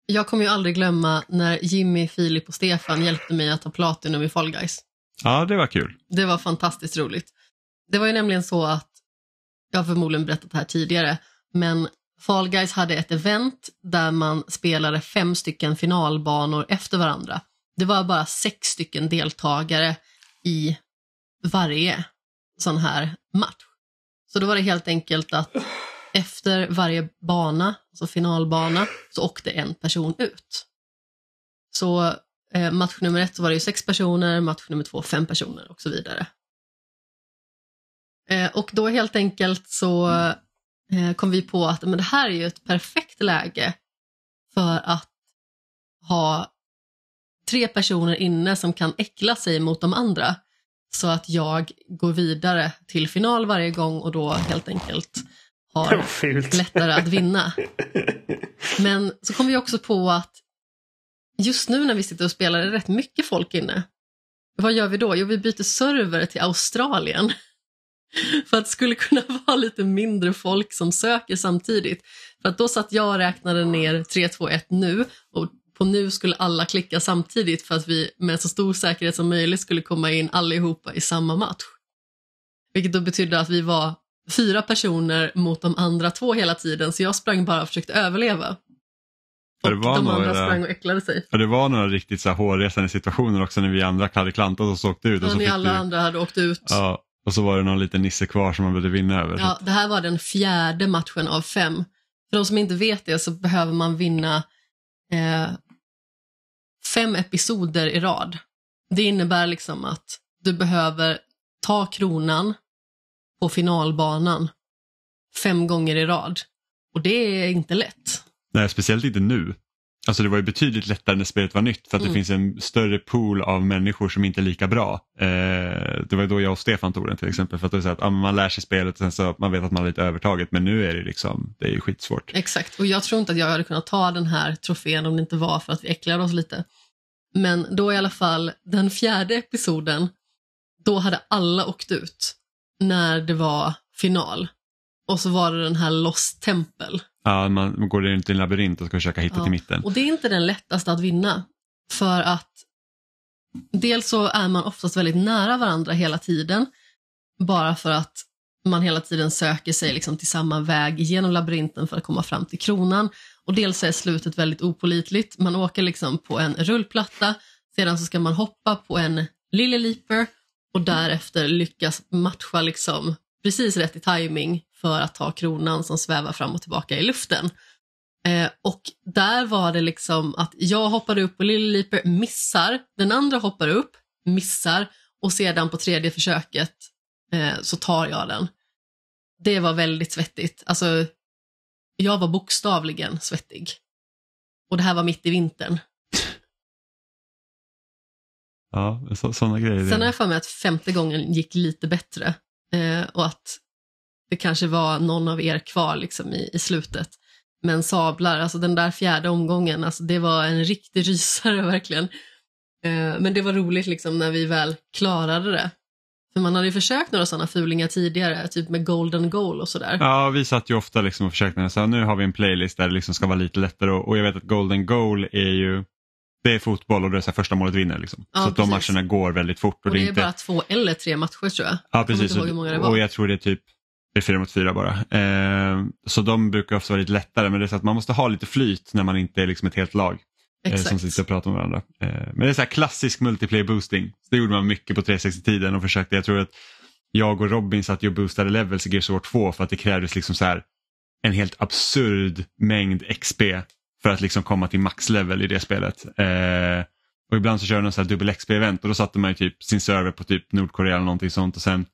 Jag kommer ju aldrig glömma när Jimmy, Filip och Stefan hjälpte mig att ta Platinum i Fall Guys. Ja, det var kul. Det var fantastiskt roligt. Det var ju nämligen så att, jag har förmodligen berättat det här tidigare, men Fall Guys hade ett event där man spelade fem stycken finalbanor efter varandra. Det var bara sex stycken deltagare i varje sån här match. Så då var det helt enkelt att efter varje bana, alltså finalbana, så åkte en person ut. Så eh, match nummer ett så var det ju sex personer, match nummer två fem personer och så vidare. Eh, och då helt enkelt så eh, kom vi på att men det här är ju ett perfekt läge för att ha tre personer inne som kan äckla sig mot de andra. Så att jag går vidare till final varje gång och då helt enkelt har lättare att vinna. Men så kom vi också på att just nu när vi sitter och spelar är det rätt mycket folk inne. Vad gör vi då? Jo, vi byter server till Australien. För att det skulle kunna vara lite mindre folk som söker samtidigt. För att då satt jag och räknade ner 3, 2, 1 nu och på nu skulle alla klicka samtidigt för att vi med så stor säkerhet som möjligt skulle komma in allihopa i samma match. Vilket då betydde att vi var fyra personer mot de andra två hela tiden så jag sprang bara och försökte överleva. Och det var de några- andra sprang och äcklade sig. Ja, det var några riktigt så här hårresande situationer också när vi andra hade klantat och så åkte ut. Och så Och ni fick alla du, andra hade åkt ut. ja, och så var det någon liten nisse kvar som man behövde vinna över. Ja, det här var den fjärde matchen av fem. För de som inte vet det så behöver man vinna eh, fem episoder i rad. Det innebär liksom att du behöver ta kronan på finalbanan fem gånger i rad. Och det är inte lätt. Nej, speciellt inte nu. Alltså det var ju betydligt lättare när spelet var nytt för att Mm. det finns en större pool av människor som inte är lika bra. Eh, det var då jag och Stefan tog den till exempel för att det så att ja, man lär sig spelet och sen så man vet att man har lite övertaget men nu är det liksom, det är ju skitsvårt. Exakt, och jag tror inte att jag hade kunnat ta den här trofén om det inte var för att vi äcklade oss lite. Men då i alla fall, den fjärde episoden, då hade alla åkt ut när det var final. Och så var det den här Lost Temple. Ja, man, man går runt i en labyrint och ska försöka hitta Ja. till mitten. Och det är inte den lättaste att vinna. För att dels så är man oftast väldigt nära varandra hela tiden. Bara för att man hela tiden söker sig liksom till samma väg genom labyrinten för att komma fram till kronan. Och dels är slutet väldigt opolitligt. Man åker liksom på en rullplatta, sedan så ska man hoppa på en lille leaper och därefter lyckas matcha liksom precis rätt i timing för att ta kronan som svävar fram och tillbaka i luften. Eh, och där var det liksom att jag hoppade upp på Lille Leaper, missar, den andra hoppar upp, missar och sedan på tredje försöket eh, så tar jag den. Det var väldigt svettigt. Alltså, jag var bokstavligen svettig. Och det här var mitt i vintern. Ja, så, sådana grejer. Sen har jag för mig att femte gången gick lite bättre eh, och att det kanske var någon av er kvar liksom i, i slutet. Men sablar, alltså den där fjärde omgången, alltså det var en riktig rysare verkligen. Eh, men det var roligt liksom när vi väl klarade det. För man hade ju försökt några sådana fulingar tidigare, typ med golden goal och sådär. Ja, vi satt ju ofta liksom och försökte, så här, nu har vi en playlist där det liksom ska vara lite lättare och, och jag vet att Golden Goal är ju det är fotboll och det är så första målet vinner. Liksom. Ja, så att de matcherna går väldigt fort. Och, och det är inte... bara två eller tre matcher tror jag. Ja, Jag precis. var. Och jag tror det är typ det är fyra mot fyra bara. Eh, så de brukar ofta vara lite lättare men det är så att man måste ha lite flyt när man inte är liksom ett helt lag eh, som Exakt. sitter och pratar med varandra. Eh, men det är så här klassisk multiplayer boosting. Så det gjorde man mycket på 360-tiden och försökte. Jag tror att jag och Robin satt och boostade levels i Gears of War 2 för att det krävdes liksom så här en helt absurd mängd XP för att liksom komma till maxlevel i det spelet. Eh, och ibland så körde de så här dubbel XP-event och då satte man ju typ sin server på typ Nordkorea eller någonting sånt och sen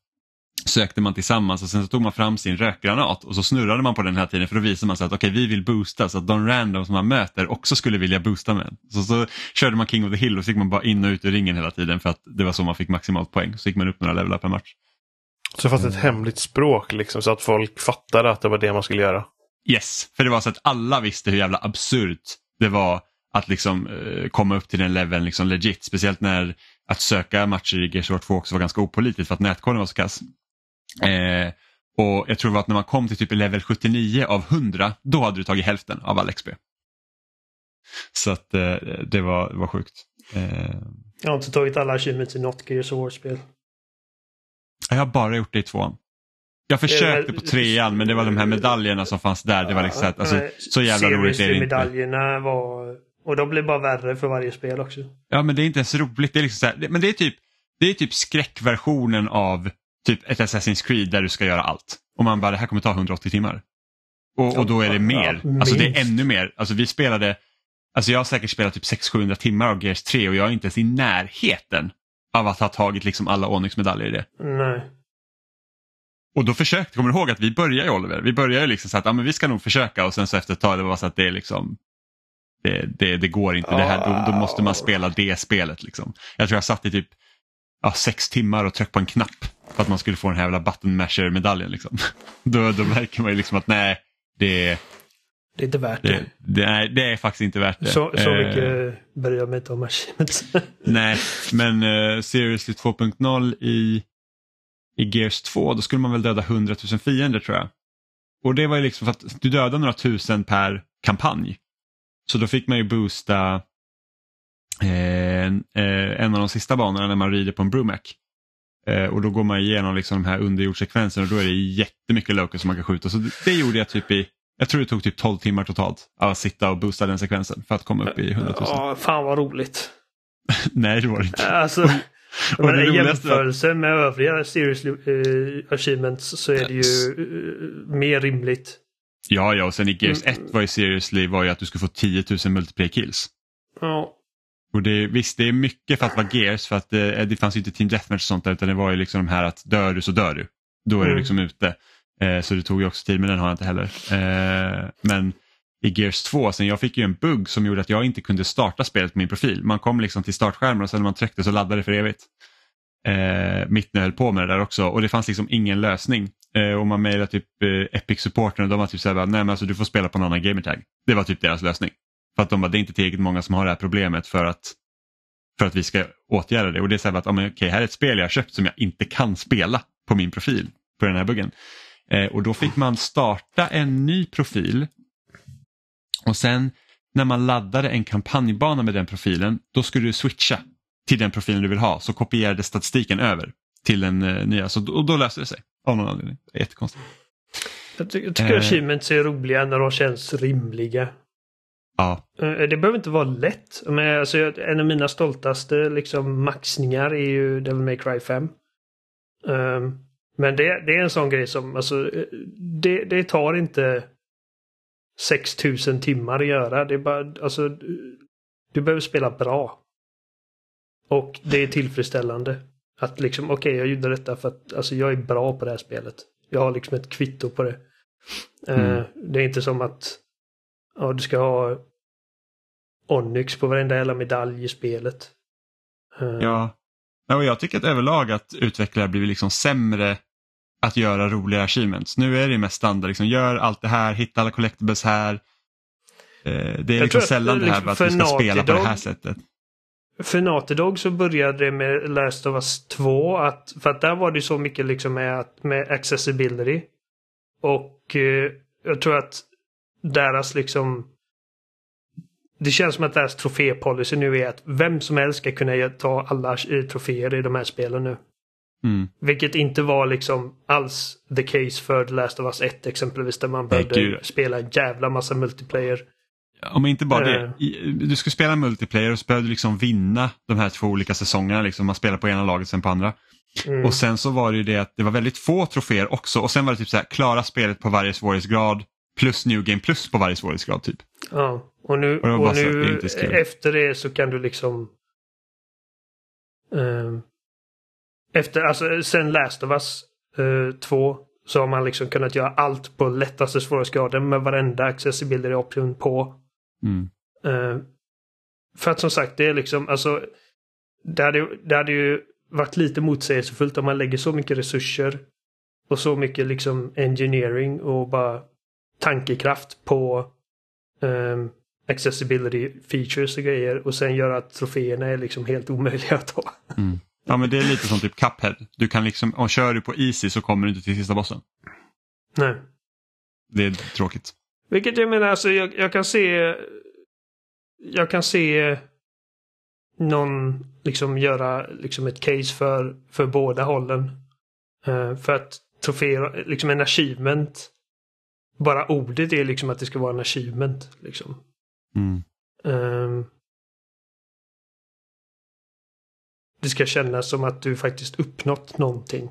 sökte man tillsammans och sen så tog man fram sin rökgranat och så snurrade man på den här tiden för då visade man sig att okej vi vill boosta så att de random som man möter också skulle vilja boosta med. Så, så körde man King of the Hill och så gick man bara in och ut ur ringen hela tiden för att det var så man fick maximalt poäng. Så gick man upp några levelar per match. Så det fanns ett hemligt språk liksom så att folk fattade att det var det man skulle göra. Yes, för det var så att alla visste hur jävla absurt det var att liksom eh, komma upp till den leveln liksom legit. Speciellt när att söka matcher i Gears of War 2 också var ganska opolitligt för att nätkollen var så kass. Eh, och jag tror att när man kom till typ level 79 av 100 då hade du tagit hälften av all XP. Så att eh, det var, var sjukt. Eh, Jag har inte tagit alla achievements i något Gears of War-spel. jag har bara gjort det i tvåan. Jag försökte på trean men det var de här medaljerna som fanns där. Det var liksom att, alltså, Nej, så jävla roligt är det inte. medaljerna var... Och de blev bara värre för varje spel också. Ja men det är inte ens roligt. Det är liksom så här, men det är typ, det är typ skräckversionen av typ ett Assassin's Creed där du ska göra allt. Och man bara, det här kommer ta 180 timmar. Och, och då är det mer. Alltså det är ännu mer. Alltså vi spelade, alltså jag har säkert spelat typ 600-700 timmar av Gears 3 och jag är inte ens i närheten av att ha tagit liksom alla Onyx-medaljer i det. Nej. Och då försökte, kommer du ihåg att vi började Oliver, vi började ju liksom så att ja, men vi ska nog försöka och sen så efter ett tag det var så att det är liksom det, det, det går inte, det här, då, då måste man spela det spelet. Liksom. Jag tror jag satt i typ ja, sex timmar och tryckte på en knapp för att man skulle få den här jävla button masher medaljen. Liksom. Då, då märker man ju liksom att nej, det, Det är inte värt det, det. det, är, det är faktiskt inte värt det. Så, så Eh, mycket bryr jag mig inte om achievements. Nej, men uh, Seriously 2.0 i, i Gears 2, då skulle man väl döda 100 000 fiender tror jag. Och det var ju liksom för att du dödar några tusen per kampanj. Så då fick man ju boosta eh, en- eh, en av de sista banorna när man rider på en Brumac. Eh, och då går man igenom liksom de här underjordssekvenserna och då är det jättemycket locus som man kan skjuta. Så det, gjorde jag typ i, jag tror det tog typ 12 timmar totalt att sitta och boosta den sekvensen för att komma upp i 100 000. Ja, fan vad roligt. Nej, det var det inte. Alltså, Och men i jämförelse med övriga Serious uh, Achievements så är det ju eh, mer rimligt. Ja, ja, och sen i Gears Mm. 1 var ju seriously var ju att du skulle få 10 000 multiplayer kills. Ja. Och det, visst, det är mycket för att vara Gears för att eh, det fanns ju inte Team Deathmatch och sånt där utan det var ju liksom de här att dör du så dör du. Då är du Mm. liksom ute. Eh, så det tog ju också tid men den har jag inte heller. Eh, men i Gears 2. Sen jag fick ju en bugg som gjorde att jag inte kunde starta spelet på min profil. Man kom liksom till startskärmen och sen när man tryckte så laddade det för evigt. Eh, mitt när jag höll på med det där också och det fanns liksom ingen lösning. Eh, och man mejlade typ eh, Epic-supporten och de var typ såhär, nej men alltså du får spela på en annan gamertag. Det var typ deras lösning. För att de bara, det är inte tillräckligt många som har det här problemet för att, för att vi ska åtgärda det. Och det är så här att, men, okej, här är ett spel jag har köpt som jag inte kan spela på min profil på den här buggen. Eh, och då fick man starta en ny profil och sen när man laddade en kampanjbana med den profilen, då skulle du switcha till den profilen du vill ha så kopierade statistiken över till den eh, nya. Så, och då löste det sig av någon anledning. Jättekonstigt. Jag, ty jag tycker Eh. achievements är roliga när de känns rimliga. Ja, Eh, Det behöver inte vara lätt. Men alltså, en av mina stoltaste liksom, maxningar är ju Devil May Cry 5. Ehm, men det, det är en sån grej som, alltså, det, det tar inte 6000 timmar att göra. Det är bara, alltså, du, behöver spela bra. Och det är tillfredsställande. Att liksom, okej, jag gjorde detta för att alltså, jag är bra på det här spelet. Jag har liksom ett kvitto på det. Eh, Mm. Det är inte som att ja, du ska ha Onyx på varenda jävla medalj i spelet. Eh, ja. och jag tycker att överlag att utvecklare blir liksom sämre att göra roliga achievements. Nu är det mest standard, liksom, gör allt det här, hitta alla collectibles här. Eh, det är Jag liksom sällan det här liksom med att för ska spela på det här sättet. För Naughty så började det med Last of Us 2. Att, för att där var det så mycket liksom med, med accessibility. Och eh, jag tror att deras liksom... Det känns som att deras trofépolicy nu är att vem som helst ska kunna ta alla troféer i de här spelen nu. Mm. Vilket inte var liksom alls the case för The Last of Us 1 exempelvis där man behövde spela en jävla massa multiplayer. Om inte bara det, Eh. du ska spela multiplayer och så behöver du liksom vinna de här två olika säsongerna. Liksom. Man spelar på ena laget sen på andra. Mm. Och sen så var det ju det att det var väldigt få troféer också och sen var det typ så här, klara spelet på varje svårighetsgrad plus New Game plus på varje svårighetsgrad typ. Ja, och nu, Och och nu efter det så kan du liksom... ehm, efter, alltså sen Last of Us 2 så har man liksom kunnat göra allt på lättaste svårighetsgraden med varenda accessibility option på. Mm. Eh, för att som sagt, det är liksom, alltså... Det hade, det hade ju varit lite motsägelsefullt om man lägger så mycket resurser och så mycket liksom engineering och bara tankekraft på ehm, accessibility features och grejer och sen göra att troféerna är liksom helt omöjliga att ta. Mm. Ja men det är lite som typ Cuphead. Du kan liksom, om kör du på Easy så kommer du inte till sista bossen. Nej. Det är tråkigt. Vilket jag menar, alltså jag, jag kan se... Jag kan se någon liksom göra liksom ett case för, för båda hållen. Eh, för att troféer, liksom en achievement. Bara ordet är liksom att det ska vara en achievement. Liksom. Mm. Ehm, det ska kännas som att du faktiskt uppnått någonting.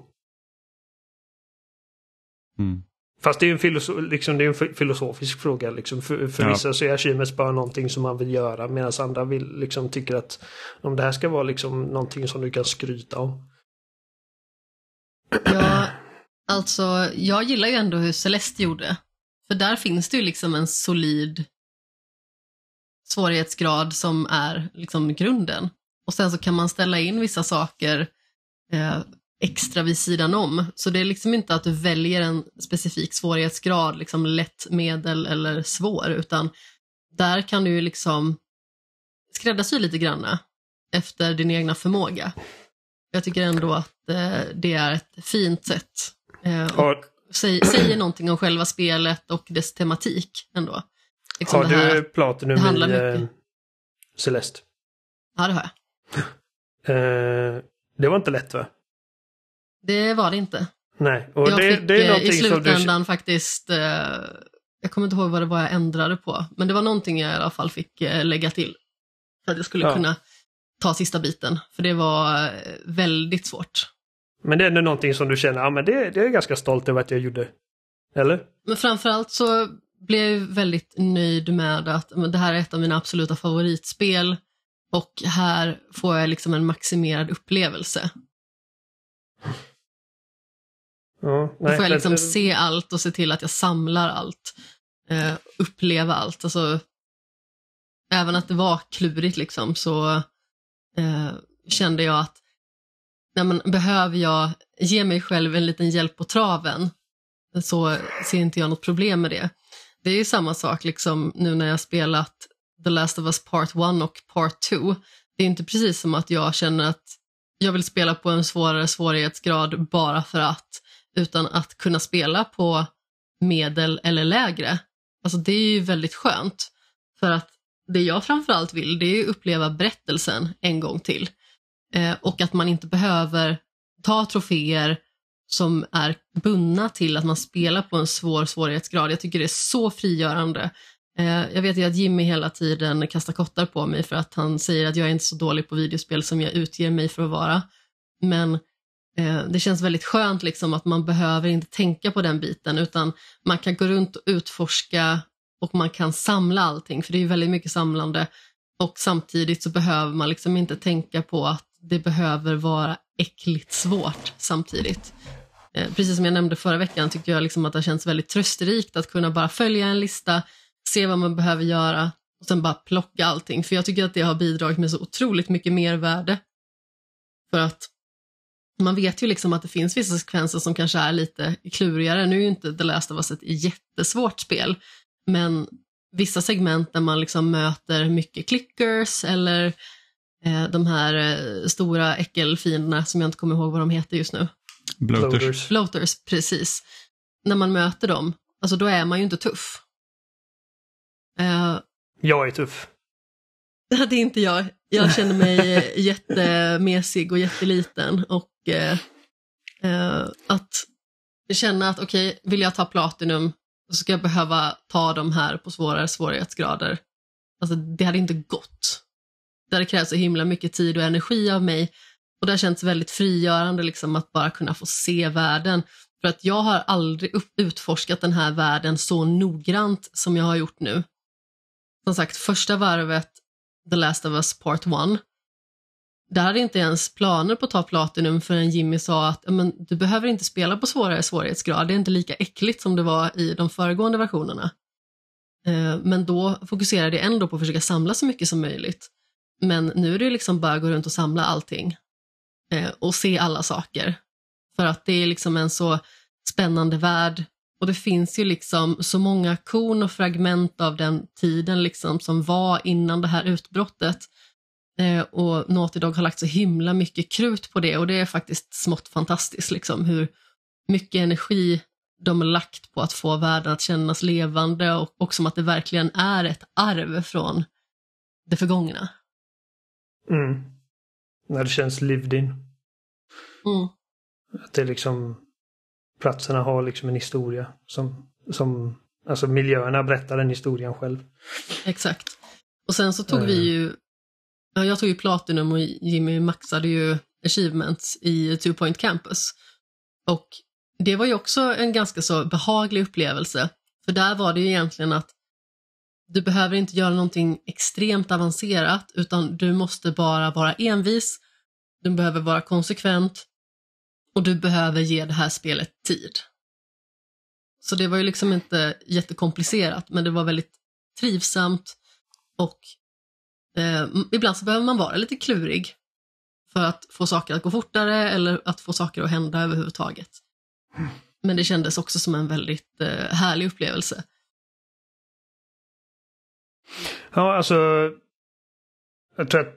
Mm. Fast det är en, liksom, det är en fi- filosofisk fråga. Liksom. För, för Ja. vissa så är achievements bara någonting som man vill göra medan andra vill, liksom, tycker att om det här ska vara liksom, någonting som du kan skryta om. Ja, alltså jag gillar ju ändå hur Celeste gjorde. För där finns det ju liksom en solid svårighetsgrad som är liksom grunden. Och sen så kan man ställa in vissa saker eh, extra vid sidan om. Så det är liksom inte att du väljer en specifik svårighetsgrad, liksom lätt, medel eller svår, utan där kan du ju liksom skräddarsy lite granna efter din egna förmåga. Jag tycker ändå att eh, det är ett fint sätt. Eh, och säg, säger någonting om själva spelet och dess tematik ändå. Liksom har det här, du Platinum i eh. Celeste? Ja, det har jag. Eh, det var inte lätt va? Det var det inte. Nej, och jag det, fick det är eh, i någonting som du... slutändan faktiskt, eh, jag kommer inte ihåg vad det var jag ändrade på, men det var någonting jag i alla fall fick eh, lägga till. För att jag skulle Ja. kunna ta sista biten, för det var eh, väldigt svårt. Men det är ändå någonting som du känner, ja men det, det är jag ganska stolt över att jag gjorde. Eller? Men framförallt så blev väldigt nöjd med att det här är ett av mina absoluta favoritspel och här får jag liksom en maximerad upplevelse. Ja, Då får jag liksom se allt och se till att jag samlar allt. eh, uppleva allt. Alltså, även att det var klurigt liksom så eh, kände jag att nej, men, behöver jag ge mig själv en liten hjälp på traven så ser inte jag något problem med det. Det är ju samma sak liksom nu när jag spelat The Last of Us Part 1 och Part 2. Det är inte precis som att jag känner att jag vill spela på en svårare svårighetsgrad bara för att, utan att kunna spela på medel eller lägre. Alltså det är ju väldigt skönt. För att det jag framförallt vill det är att uppleva berättelsen en gång till. Eh, och att man inte behöver ta troféer som är bundna till att man spelar på en svår svårighetsgrad. Jag tycker det är så frigörande. Eh, jag vet ju att Jimmy hela tiden kastar kottar på mig för att han säger att jag är inte så dålig på videospel som jag utger mig för att vara. Men eh, det känns väldigt skönt liksom att man behöver inte tänka på den biten utan man kan gå runt och utforska och man kan samla allting för det är väldigt mycket samlande och samtidigt så behöver man liksom inte tänka på att det behöver vara äckligt svårt samtidigt. Eh, precis som jag nämnde förra veckan tycker jag liksom att det känns väldigt trösterikt att kunna bara följa en lista, se vad man behöver göra och sen bara plocka allting. För jag tycker att det har bidragit med så otroligt mycket mer värde. För att man vet ju liksom att det finns vissa sekvenser som kanske är lite klurigare. Nu är ju inte The Last of Us ett jättesvårt spel, men vissa segment där man liksom möter mycket clickers eller eh, de här eh, stora äckelfienderna som jag inte kommer ihåg vad de heter just nu. Bloaters. Bloaters, precis. När man möter dem, alltså då är man ju inte tuff. Eh, Jag är tuff. det är inte jag. Jag känner mig eh, jättemesig och jätteliten och eh, eh, att känna att okej, okay, vill jag ta Platinum så ska jag behöva ta de här på svårare svårighetsgrader. Alltså det hade inte gått. Det hade krävt så himla mycket tid och energi av mig och det har känts väldigt frigörande liksom att bara kunna få se världen. För att jag har aldrig utforskat den här världen så noggrant som jag har gjort nu. Som sagt, första varvet, The Last of Us Part 1, där hade jag inte ens planer på att ta Platinum förrän Jimmy sa att men, du behöver inte spela på svårare svårighetsgrad, det är inte lika äckligt som det var i de föregående versionerna. Eh, men då fokuserade jag ändå på att försöka samla så mycket som möjligt. Men nu är det liksom bara att gå runt och samla allting Eh, och se alla saker. För att det är liksom en så spännande värld och det finns ju liksom så många korn och fragment av den tiden liksom som var innan det här utbrottet. Eh, och Naughty Dog har lagt så himla mycket krut på det och det är faktiskt smått fantastiskt liksom hur mycket energi de har lagt på att få världen att kännas levande och, och som att det verkligen är ett arv från det förgångna. Mm. När det känns lived in. Mm. Att det liksom platserna har liksom en historia som, som alltså miljöerna berättar den historien själv. Exakt. Och sen så tog vi Mm. ju, ja, jag tog ju Platinum och Jimmy maxade ju achievements i Two Point Campus. Och det var ju också en ganska så behaglig upplevelse. För där var det ju egentligen att du behöver inte göra någonting extremt avancerat utan du måste bara vara envis, du behöver vara konsekvent och du behöver ge det här spelet tid. Så det var ju liksom inte jättekomplicerat men det var väldigt trivsamt och eh, ibland så behöver man vara lite klurig för att få saker att gå fortare eller att få saker att hända överhuvudtaget. Men det kändes också som en väldigt eh, härlig upplevelse. Ja, alltså. Jag tror att,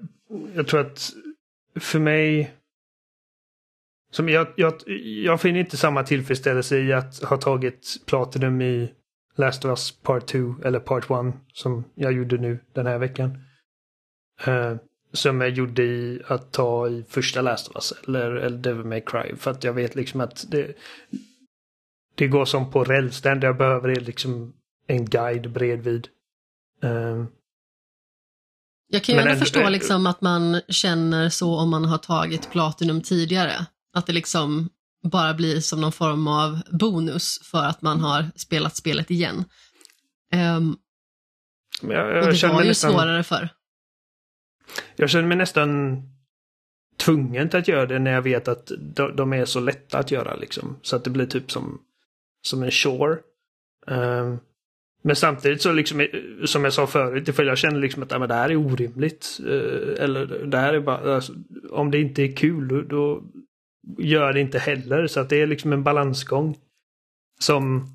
jag tror att för mig. Som jag, jag, jag finner inte samma tillfredsställelse i att ha tagit Platinum i Last of Us Part 2 eller Part 1 som jag gjorde nu den här veckan. Uh, som jag gjorde i att ta i första Last of Us eller, eller Devil May Cry. För att jag vet liksom att det, det går som på räls. Det enda jag behöver är liksom en guide bredvid. Eh, Jag kan ju ändå förstå liksom att man känner så om man har tagit Platinum tidigare. Att det liksom bara blir som någon form av bonus för att man har spelat spelet igen. Ehm, men jag, och jag, det känner var ju nästan, svårare för. jag känner mig nästan tvungen till att göra det när jag vet att de, de är så lätta att göra liksom. Så att det blir typ som, som en chore. Ehm, men samtidigt så liksom, eh, som jag sa förut, ifall jag känner liksom att ja, men det här är orimligt. Eh, eller det här är bara, alltså, om det inte är kul då, gör det inte heller. Så att det är liksom en balansgång. Som,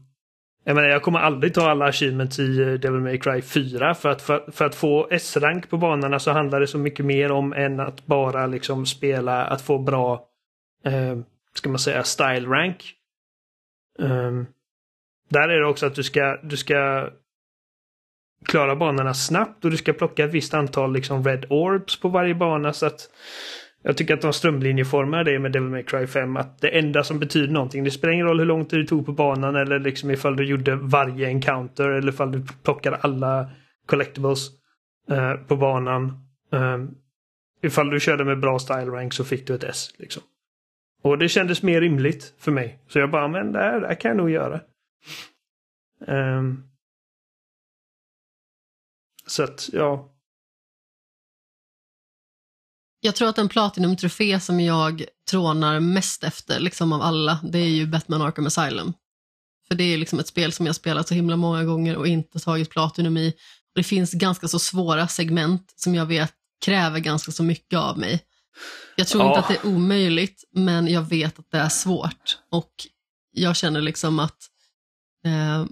jag menar jag kommer aldrig ta alla achievements i eh, Devil May Cry 4. För att, för, för att få S-rank på banorna så handlar det så mycket mer om än att bara liksom spela, att få bra, eh, ska man säga, style rank. Um, där är det också att du ska, du ska klara banorna snabbt och du ska plocka ett visst antal liksom red orbs på varje bana så att jag tycker att de strömlinjeformar det med Devil May Cry 5 att det enda som betyder någonting, det spelar ingen roll hur lång tid du tog på banan eller liksom ifall du gjorde varje encounter eller ifall du plockade alla collectibles eh, på banan. Eh, ifall du körde med bra style rank så fick du ett S. Liksom. Och det kändes mer rimligt för mig. Så jag bara, men det här, det här kan jag nog göra. Um, så att, ja. Jag tror att en Platinum-trofé som jag trånar mest efter, liksom av alla, det är ju Batman Arkham Asylum. För det är liksom ett spel som jag spelat så himla många gånger och inte tagit Platinum i. Det finns ganska så svåra segment som jag vet kräver ganska så mycket av mig. Jag tror Ja. inte att det är omöjligt, men jag vet att det är svårt. Och jag känner liksom att eh,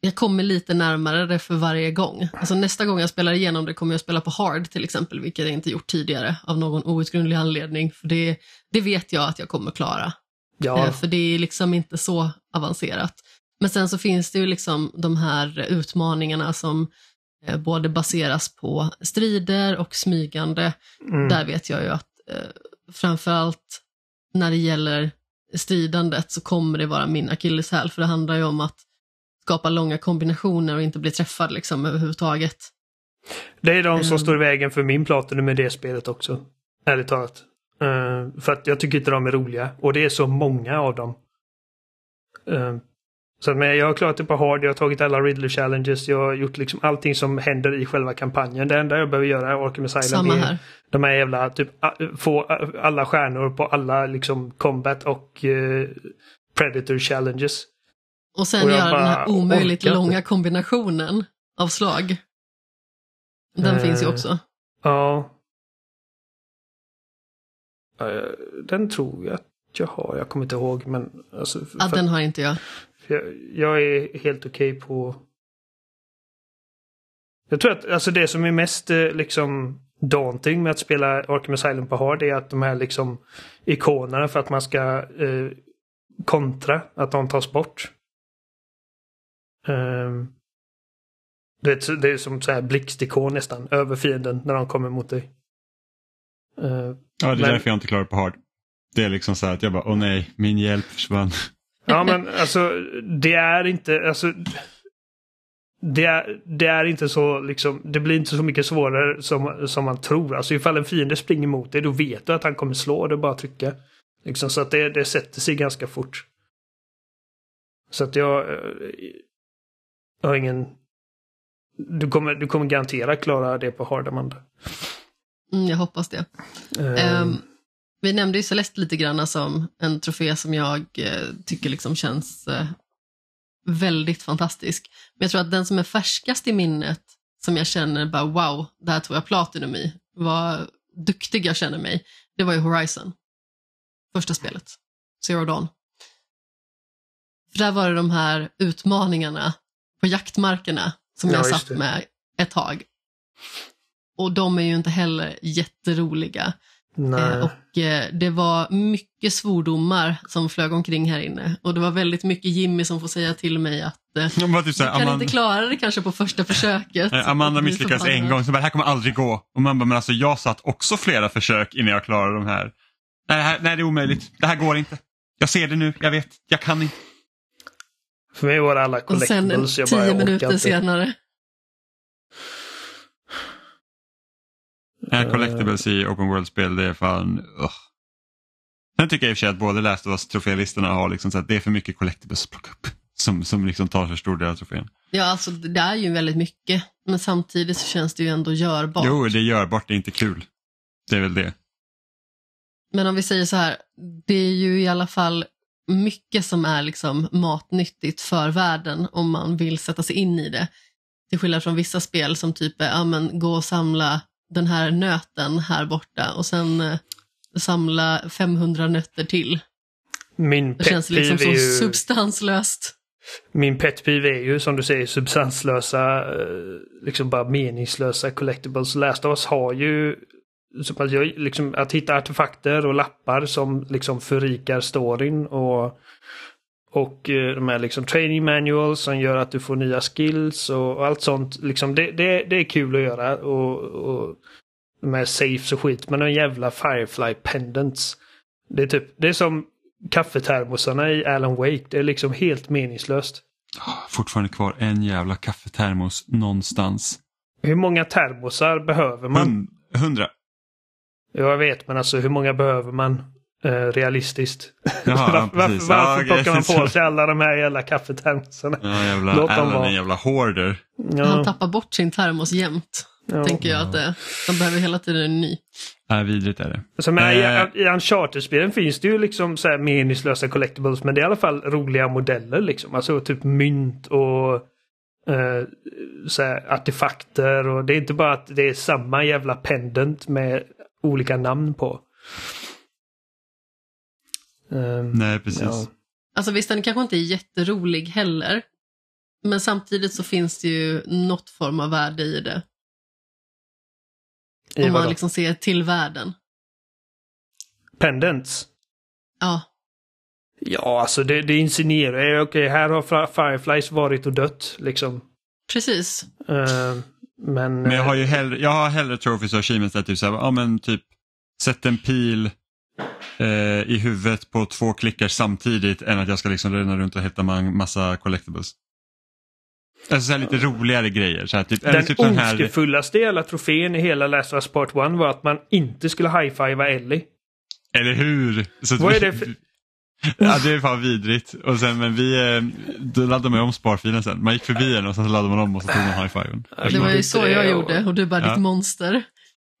jag kommer lite närmare det för varje gång. Alltså nästa gång jag spelar igenom det kommer jag spela på hard till exempel, vilket jag inte gjort tidigare av någon outgrundlig anledning. För det, det vet jag att jag kommer klara. Ja, Eh, För det är liksom inte så avancerat. Men sen så finns det ju liksom de här utmaningarna som eh, både baseras på strider och smygande. mm, Där vet jag ju att eh, framförallt när det gäller stridandet så kommer det vara min akilleshäl. För det handlar ju om att skapa långa kombinationer och inte bli träffad liksom överhuvudtaget. det är de som ehm. står i vägen för min Platinum med det spelet också. Ärligt talat. Eh, för att jag tycker inte de är roliga. Och det är så många av dem. Eh, så att, men jag har klarat det på hard, jag har tagit alla Riddler challenges, jag har gjort liksom allting som händer i själva kampanjen. Det enda jag behöver göra är Arkham Asylum. Samma är här. De här jävla, typ, få alla stjärnor på alla liksom combat och eh, Predator challenges. Och sen Och göra den här omöjligt orkar inte. långa kombinationen av slag. Den Eh. finns ju också. Ja. Den tror jag att jag har. Jag kommer inte ihåg men alltså, för, Ja, den har inte jag. jag, jag är helt okej på... Jag tror att alltså det som är mest eh, liksom daunting med att spela Arkham Asylum på hard är att de här liksom ikonerna för att man ska eh, kontra, att de tas bort. Ehm, det, är, det är som så här blixtikon nästan över fienden när de kommer mot dig. Eh, Ja, det är Men- därför jag inte klarar på hard. Det är liksom så här att jag bara, åh nej, min hjälp försvann. Ja men alltså det är inte, alltså det är, det är inte så liksom, det blir inte så mycket svårare som, som man tror. Alltså ifall en fiende springer mot dig då vet du att han kommer slå, det är bara trycka. Liksom, så att det, det sätter sig ganska fort. Så att jag, eh, jag har ingen... Du kommer, du kommer garanterat klara det på hard Amanda. Mm, jag hoppas det. Ehm, Ehm, vi nämnde ju Celeste lite grann som en trofé som jag eh, tycker liksom känns eh, väldigt fantastisk. Men jag tror att den som är färskast i minnet, som jag känner bara wow, det här tog jag Platinum i, vad duktig jag känner mig, det var ju Horizon. Första spelet, Zero Dawn. För där var det de här utmaningarna på jaktmarkerna som Ja, jag satt med ett tag. Och de är ju inte heller jätteroliga. nej. Eh, Och eh, det var mycket svordomar som flög omkring här inne. Och det var väldigt mycket Jimmy som får säga till mig att eh, bara typ så du kan Amanda, inte klara det kanske på första försöket. Nej, Amanda misslyckades en gång, så bara, det här kommer aldrig gå. Och man bara, men alltså jag satt också flera försök innan jag klarade de här. Nej, det här, nej det är omöjligt. Det här går inte. Jag ser det nu, jag vet, jag kan inte. För mig var det alla Och sen collectibles. jag bara, tio minuter inte. senare. Nej, collectibles i open world-spel, det är fan... ugh. Sen tycker jag i och för sig att både Last of Us trofélistorna har liksom så att det är för mycket collectibles att plocka upp. Som, som liksom tar för stor del av trofén. Ja, alltså det är ju väldigt mycket. Men samtidigt så känns det ju ändå görbart. Jo, det är görbart, det är inte kul. Det är väl det. Men om vi säger så här, det är ju i alla fall mycket som är liksom matnyttigt för världen om man vill sätta sig in i det. Till skillnad från vissa spel som typ är, ja men gå och samla den här nöten här borta och sen eh, samla 500 nötter till. Min Det känns liksom så ju... substanslöst. Min pet peeve är ju som du säger substanslösa, eh, liksom bara meningslösa collectibles. Last of Us har ju som att, jag, liksom, att hitta artefakter och lappar som liksom förrikar storyn och och eh, de här liksom training manuals som gör att du får nya skills och, och allt sånt. Liksom det, det, det är kul att göra. Och, och de här safes och skit. Men de jävla Firefly pendants. Det är typ, det är som kaffetermosarna i Alan Wake. Det är liksom helt meningslöst. Fortfarande kvar en jävla kaffetermos någonstans. Hur många termosar behöver man? Hun- Hundra. Ja, jag vet, men alltså hur många behöver man eh, realistiskt? Jaha, ja, varför varför, precis. varför Ja, plockar man på sig alla de här jävla kaffetermosarna? Ja, jävla Låt dem vara. en jävla hoarder. Han Ja, tappar bort sin termos jämt. ja. Tänker jag att det, de behöver hela tiden en ny. Ja, vidrigt är det. Så, men, Eh. i, I Uncharted-spelen finns det ju liksom så här meningslösa collectibles men det är i alla fall roliga modeller liksom. Alltså typ mynt och eh, så här, artefakter och det är inte bara att det är samma jävla pendant med olika namn på. Ehm, Nej, precis. ja. Alltså visst, den kanske inte är jätterolig heller. Men samtidigt så finns det ju något form av värde i det. I Om man vadå? liksom ser till världen. Pendants? Ja, Ja, alltså det, det insinuerar okej, här har Fireflies varit och dött liksom. precis. Ehm, men... Men jag har ju hellre, jag har hellre trophies och achievements där typ såhär, ja men typ sätt en pil eh, i huvudet på två klickar samtidigt än att jag ska liksom ränna runt och hitta massa collectibles. Alltså så här lite roligare grejer. Så här, typ, Den typ sån här, ondskefullaste jävla trofén i hela Last of Us Part 1 var att man inte skulle high-fivea Ellie. eller hur? Så Vad är det för- Ja det är fan vidrigt. Och sen men vi, eh, då laddade man om sparfilen sen. Man gick förbi den och sen så laddade man om och så tog man high-fiven. Det var ju så jag gjorde och du bara Ja. ditt monster.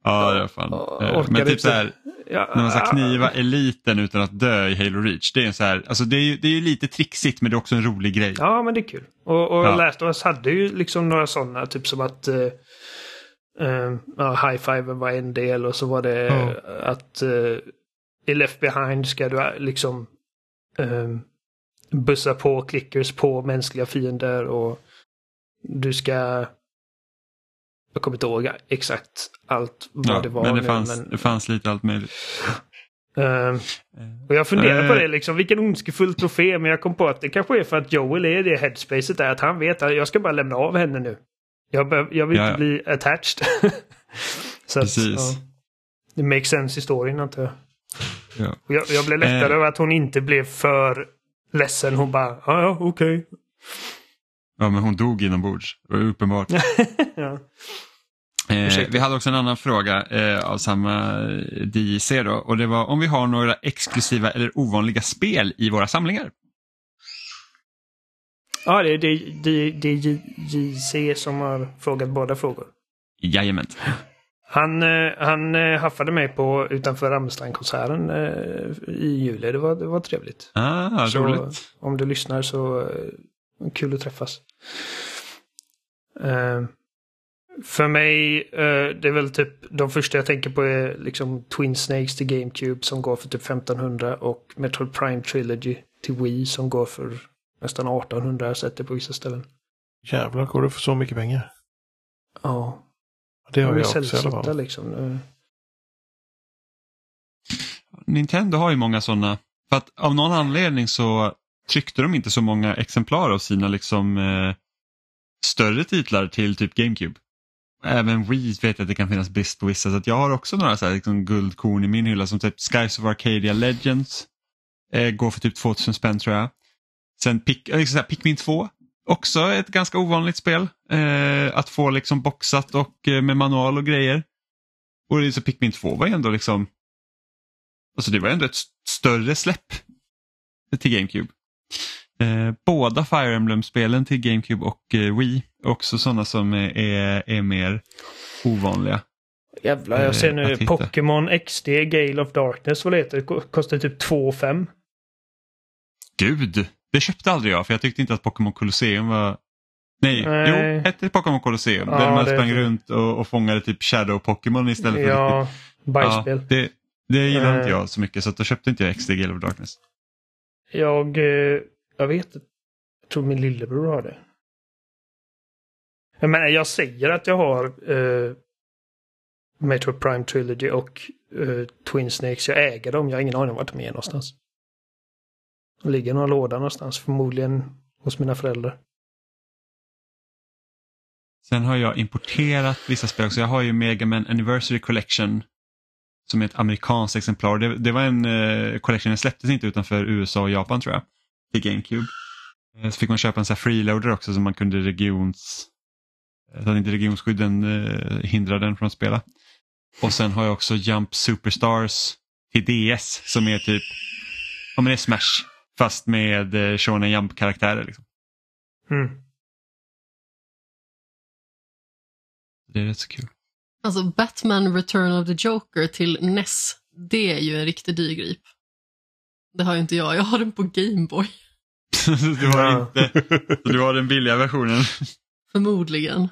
Ja det var fan. Eh, orkar Men typ så här, Ja, när man ska kniva eliten utan att dö i Halo Reach. Det är, en så här, alltså det är ju det är ju lite trixigt men det är också en rolig grej. Ja, men det är kul. Och, och Ja. Last of Us hade ju liksom några sådana, typ som att uh, ja, high-fiven var en del och så var det Ja. att uh, i Left Behind ska du liksom bussa på clickers på mänskliga fiender och du ska jag kommer inte ihåg exakt allt vad Ja, det var men det nu, fanns, men, det fanns lite allt möjligt. ehm, och jag funderar på Eh. det, liksom, vilken ondskefull trofé, men jag kom på att det kanske är för att Joel är i det headspacet där, att han vet att jag ska bara lämna av henne nu. Jag, behöv, jag vill Ja, inte bli attached. Så Precis. Att, ja, det makes sense i storyn antar jag. Ja. Jag. Jag blev lättare Eh. över att hon inte blev för ledsen. Hon bara, ja ja, okej. ja men hon dog inombords, det var uppenbart. ja. Eh, vi hade också en annan fråga eh, av samma eh, DJC då och det var om vi har några exklusiva eller ovanliga spel i våra samlingar. ja, det är det, det, det är JC som har frågat båda frågor. Jajamän. Han, eh, han eh, haffade mig på utanför Rammstein-konserten eh, i juli. Det var, det var trevligt. Ah, Så roligt. om du lyssnar så kul att träffas. För mig, det är väl typ de första jag tänker på är liksom Twin Snakes till GameCube som går för typ 1500 och Metroid Prime Trilogy till Wii som går för nästan 1800 jag har sett det på vissa ställen. Jävlar, går det för så mycket pengar? Ja, Det har är jag också i alla sällsynta fall. liksom. Eh, Nintendo har ju många sådana. För att av någon anledning så tryckte de inte så många exemplar av sina liksom eh, större titlar till typ GameCube. Även Wii vet jag att det kan finnas brist på vissa så att jag har också några så här, liksom, guldkorn i min hylla som typ Skies of Arcadia Legends. Eh, går för typ 2000 spänn tror jag. Sen Pick, äh, så här, Pikmin 2. Också ett ganska ovanligt spel. Eh, att få liksom boxat och eh, med manual och grejer. Och så Pikmin 2 var ändå liksom Alltså det var ändå ett st- större släpp till GameCube. Eh, båda Fire Emblem-spelen till GameCube och eh, Wii också sådana som är, är, mer ovanliga. Jävlar, jag ser Eh, nu. Pokémon XD Gale of Darkness, vad det heter, kostar typ 2 5. gud, det köpte aldrig jag för jag tyckte inte att Pokémon Colosseum var... Nej, Nej. jo, hette det Pokémon Colosseum. Ja, där man sprang det. runt och, och fångade typ Shadow-Pokémon istället för Ja, riktigt. bajsspel. Ja, det, det gillade inte Eh. jag så mycket så då köpte inte jag XD Gale of Darkness. Jag, eh, jag vet. Jag tror min lillebror har det. Jag menar, jag säger att jag har eh, Metro Prime Trilogy och eh, Twin Snakes. Jag äger dem. Jag har ingen aning om vart de är någonstans. De ligger i någon låda någonstans. Förmodligen hos mina föräldrar. Sen har jag importerat vissa spel också. Jag har ju Mega Man Anniversary Collection som är ett amerikanskt exemplar. Det, det var en eh, collection, den släpptes inte utanför USA och Japan tror jag. Till GameCube. Eh, Så fick man köpa en sån här freeloader också så man kunde regions... Eh, så att inte regionsskydden eh, hindrade den från att spela. Och sen har jag också Jump Superstars till DS som är typ, om det är Smash fast med uh, Shonen Jump-karaktärer. Liksom. Mm. Det är rätt så kul. Alltså Batman Return of the Joker till NES, det är ju en riktig dyrgrip. Det har ju inte jag, jag har den på Gameboy. du, har inte, du har den billiga versionen. Förmodligen.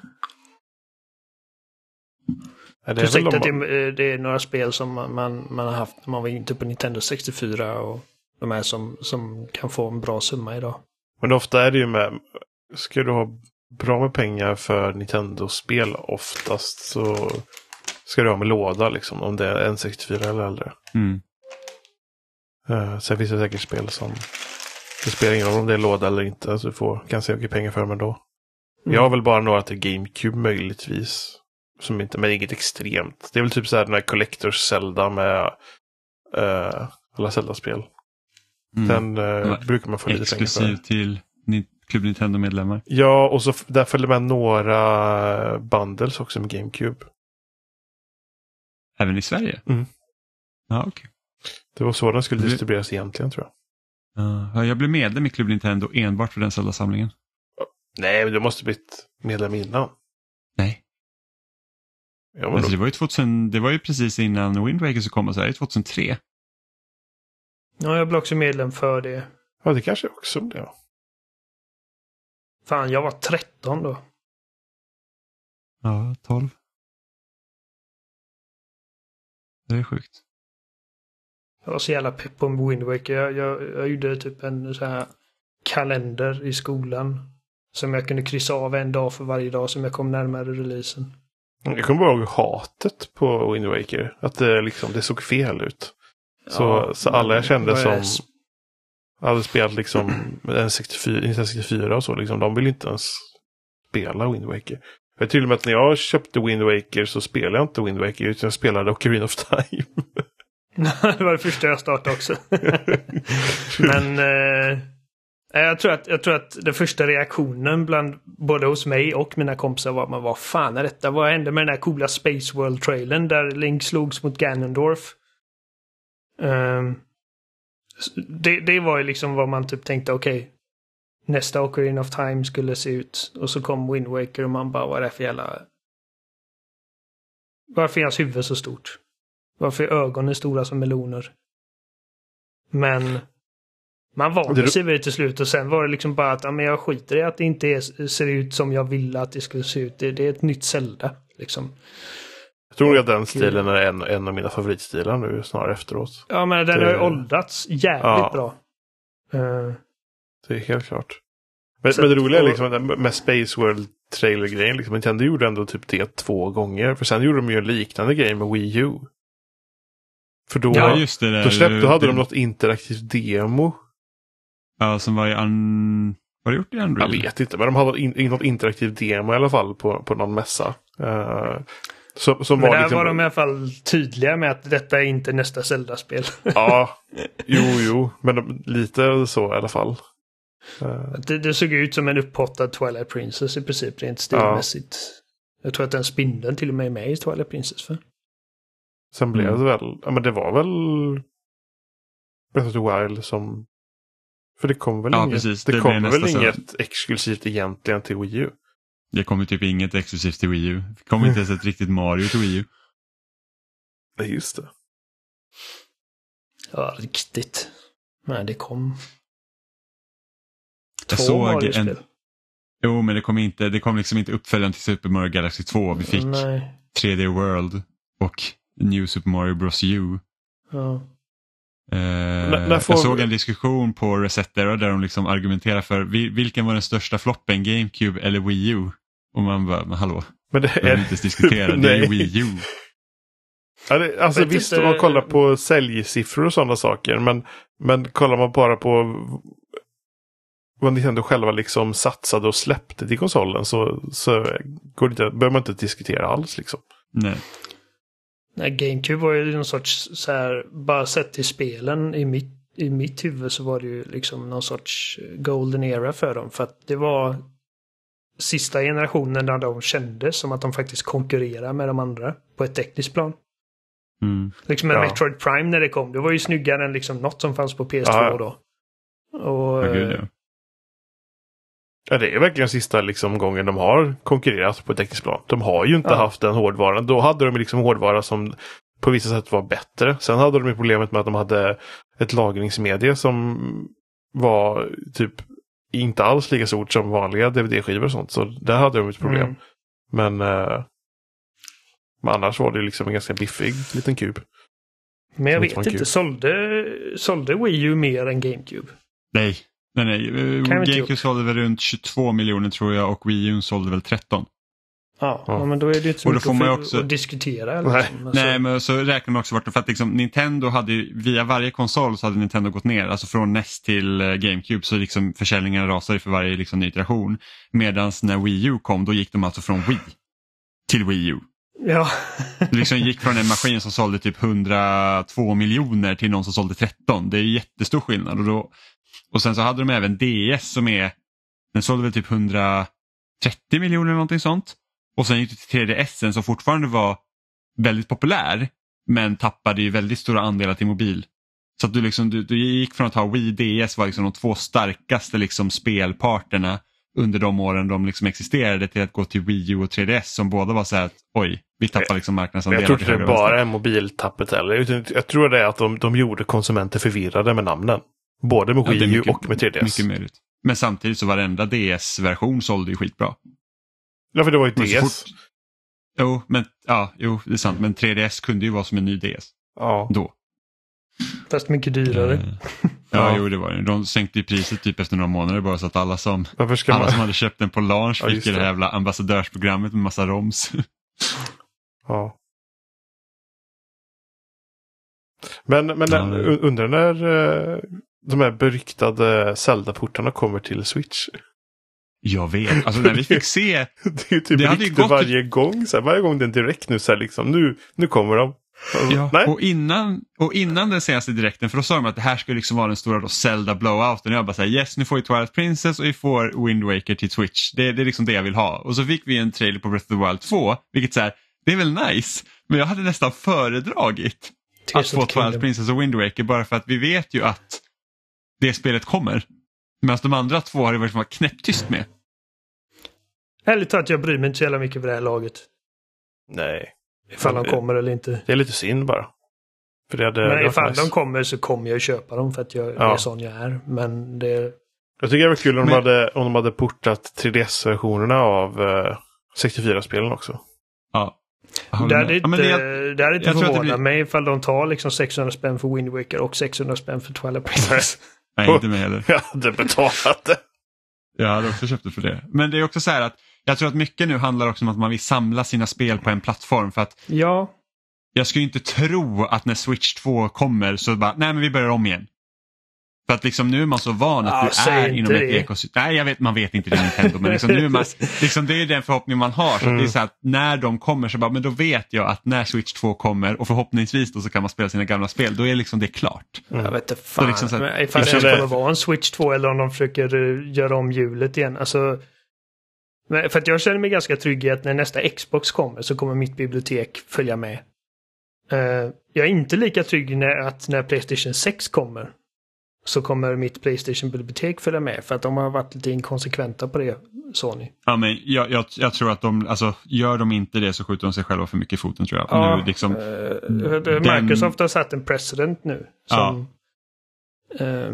Ja, det är är, att de, det, det är några spel som man, man, man har haft när man var inte på Nintendo 64 och de här som, som kan få en bra summa idag. men ofta är det ju med, ska du ha bra med pengar för Nintendo-spel oftast så ska du ha med låda liksom, om det är N64 eller äldre. Mm. Uh, sen finns det säkert spel som, det spelar ingen roll om det är låda eller inte, så du får ganska mycket pengar för dem ändå. Mm. Jag har väl bara några till GameCube möjligtvis. Som inte, men inget extremt. Det är väl typ så här den här Collectors Zelda med eh, alla Zelda-spel. Mm. Den eh, brukar man få lite pengar Exklusiv för. till Club Nintendo-medlemmar. Ja, och så där följer med några bundles också med GameCube. Även i Sverige? Mm. Ja, okej. Det var så den skulle Det- distribueras egentligen tror jag. Ja, jag blev medlem i Club Nintendo enbart för den Zelda-samlingen. Nej, men du måste blivit medlem innan. Nej. Ja, men Alltså, då, det, var ju 2000, det var ju precis innan Wind Waker så kom och så här, 2003. Ja, jag blev också medlem för det. ja, det kanske också det. Ja. Fan, jag var 13 då. Ja, 12. Det är sjukt. Jag var så jävla pepp på Wind Waker. Jag, jag, jag gjorde typ en så här kalender i skolan. Som jag kunde kryssa av en dag för varje dag som jag kom närmare releasen. Jag kommer bara ihåg hatet på Wind Waker. Att det, liksom, det såg fel ut. Så, Ja, så alla jag kände som hade spelat liksom N64, 1964 och så, liksom, de ville inte ens spela Wind Waker. Jag till och med att när jag köpte Wind Waker så spelade jag inte Wind Waker utan jag spelade Ocarina of Time. det var det första jag startade också. Men eh, jag, tror att, jag tror att den första reaktionen bland både hos mig och mina kompisar var men vad fan är detta? Vad hände med den här coola Space World-trailern där Link slogs mot Ganondorf? Ehm, det, det var ju liksom vad man typ tänkte, okej. nästa Ocarina of Time skulle se ut. Och så kom Wind Waker och man bara, vad är det för jävla... Varför är hans huvud så stort? Varför är ögonen stora som meloner? Men man vande sig vid det till slut och sen var det liksom bara att ja, men jag skiter i att det inte är, ser ut som jag ville att det skulle se ut. Det, det är ett nytt Zelda. Liksom. Jag tror att den stilen är en, en av mina favoritstilar nu snarare efteråt. Ja men den Det- har ju åldrats jävligt Ja. bra. Eh, Det är helt klart. Men, men det roliga är liksom med- med Space World trailer-grejen. Liksom, Nintendo gjorde ändå typ det två gånger. För sen gjorde de ju en liknande grej med Wii U. För då, Ja, just det. Där. då, släppte, då hade det, de något interaktivt demo. Ja, som var i un... Var det gjort i Jag Unreal? vet inte, men de hade in, något interaktivt demo i alla fall på, på någon mässa. Uh, som, som men var där liksom, var de i alla fall tydliga med att detta är inte nästa Zelda-spel. Ja, jo, jo, men de, lite så i alla fall. Eh, det, det såg ut som en upphottad Twilight Princess i princip rent stilmässigt. Jag tror att den spindeln till och med är med i Twilight Princess. För. sen blev Mm. det väl, ja men det var väl Breath of the Wild som För det kom väl Ja, inget, precis. det Det kom väl inget exklusivt egentligen till Wii U. Det kom ju typ inget exklusivt till Wii U. Det kom inte ens ett riktigt Mario till Wii U. Nej, just det. Ja, riktigt. Men det kom. två såg Mario-spel. en- Jo, men det kom, inte, det kom liksom inte uppföljaren till Super Mario Galaxy 2. Vi fick Nej. 3D World och New Super Mario Bros U. Ja. Eh, Jag såg en diskussion på Reset Era där de liksom argumenterar för vil- vilken var den största floppen, GameCube eller Wii U? Och man bara, men hallå, Men det är... inte ens diskutera, det är. Wii U. Ja, det, alltså Vet visst, inte- om man kollar på säljsiffror och sådana saker. Men, men kollar man bara på vad Nintendo själva liksom satsade och släppte till konsolen så, så går det inte, behöver man inte diskutera alls. Liksom. Nej. Nej, GameCube var ju någon sorts så här, bara sett till spelen i mitt, i mitt huvud så var det ju liksom någon sorts golden era för dem. För att det var sista generationen där de kände som att de faktiskt konkurrerar med de andra på ett tekniskt plan. Mm. Liksom med Ja. Metroid Prime när det kom, det var ju snyggare än liksom något som fanns på PS2 Ja, då. Och, Ja, gud, eh, ja. Ja, det är verkligen sista liksom, gången de har konkurrerat på ett tekniskt plan. De har ju inte Ja. haft den hårdvaran. Då hade de liksom hårdvara som på vissa sätt var bättre. Sen hade de ju problemet med att de hade ett lagringsmedie som var typ inte alls lika stort som vanliga DVD-skivor och sånt. Så där hade de ett problem. Mm. Men, eh, men annars var det liksom en ganska biffig liten kub. Men jag vet inte, sålde, sålde Wii U mer än GameCube? Nej, nej, nej. Kan GameCube sålde väl runt 22 miljoner tror jag och Wii U sålde väl 13. Ja, Ja. men då är det ju inte så Och då mycket får man ju att, också- att diskutera. Nej. Liksom. Alltså, Nej, men så räknar man också bort det för att liksom, Nintendo hade ju, via varje konsol så hade Nintendo gått ner, alltså från NES till eh, GameCube så liksom försäljningen rasade för varje liksom, ny iteration. Medan när Wii U kom då gick de alltså från Wii till Wii U. Ja. Det liksom gick från en maskin som sålde typ 102 miljoner till någon som sålde 13. Det är jättestor skillnad. Och, då, och sen så hade de även DS som är, den sålde väl typ 130 miljoner eller någonting sånt. Och sen gick det till 3DS som fortfarande var väldigt populär men tappade ju väldigt stora andelar till mobil. Så att du, liksom, du, du gick från att ha Wii DS var liksom de två starkaste liksom spelparterna under de åren de liksom existerade till att gå till Wii U och 3DS som båda var så här att oj, vi tappar liksom marknadsandelar. jag tror inte det bara är mobiltappet heller. Jag tror det är att de, de gjorde konsumenter förvirrade med namnen. Både med Ja, Wii U mycket- och med 3DS. Mycket möjligt. Men samtidigt så varenda DS-version sålde ju skitbra. Ja, för det var ju DS. fort- Jo, men, ja, jo, det är sant. Men 3DS kunde ju vara som en ny DS Ja. då. Fast mycket dyrare. Eh, Ja, Ja. jo det var det. De sänkte ju priset typ efter några månader bara så att alla som, alla man... som hade köpt den på launch Ja, fick det det. här jävla ambassadörsprogrammet med massa roms. Ja. Men, men Ja, det- undrar när eh, de här beryktade Zelda-portarna kommer till Switch. Jag vet, alltså när vi fick se, Det är ju typ Det hade ju gått- varje gång. Så här, varje gång det är en direkt nu så här, liksom, nu, nu kommer de. ja, Nej, och, innan, och innan den senaste direkten, för då sa de att det här skulle liksom vara den stora då Zelda blowouten. Och jag bara säger yes nu får vi Twilight Princess och vi får Wind Waker till Switch. Det, det är liksom det jag vill ha. Och så fick vi en trailer på Breath of the Wild 2, vilket så här, det är väl nice. Men jag hade nästan föredragit att få Twilight Kingdom. Princess och Wind Waker bara för att vi vet ju att det spelet kommer. Medan de andra två har det varit knäpptyst med. Ärligt talat, jag bryr mig inte så jävla mycket för det här laget. nej. Ifall de kommer eller inte. Det är lite synd bara. För det hade, Men ifall nice. de kommer så kommer jag ju köpa dem för att jag Ja. är sån jag är. Men det... Jag tycker det var kul om, Men- de hade, om de hade portat 3DS-versionerna av eh, 64-spelen också. Ja. Jag Det hade inte, Ja, men det- det hade inte jag tror att det förvånat blir- mig ifall de tar liksom 600 spänn för Wind Waker och 600 spänn för Twilight Princess. Nej, inte mig heller. Jag hade betalat det. Jag hade också köpt det för det. Men det är också så här att jag tror att mycket nu handlar också om att man vill samla sina spel på en plattform. För att ja, jag skulle inte tro att när Switch 2 kommer så bara, nej men vi börjar om igen. För att liksom nu är man så van att Ja, du är inom ett det. ekosystem. Nej, jag vet, man vet inte det Nintendo, men liksom nu är man, liksom det är den förhoppning man har. Så att det är Mm. så att när de kommer så bara, men då vet jag att när Switch 2 kommer och förhoppningsvis då så kan man spela sina gamla spel, då är liksom det klart. jag vet inte fan. liksom så här- Men ifall det ens känner- kommer vara en Switch 2 eller om de försöker eh, göra om hjulet igen. Alltså, för att jag känner mig ganska trygg i att när nästa Xbox kommer så kommer mitt bibliotek följa med. Eh, jag är inte lika trygg när, att när Playstation 6 kommer så kommer mitt Playstation-bibliotek följa med för att de har varit lite inkonsekventa på det, Sony. Ja, men jag, jag, jag tror att de, alltså gör de inte det så skjuter de sig själva för mycket i foten tror jag. Ja, nu, liksom, eh, den- Microsoft har satt en precedent nu. Som, eh,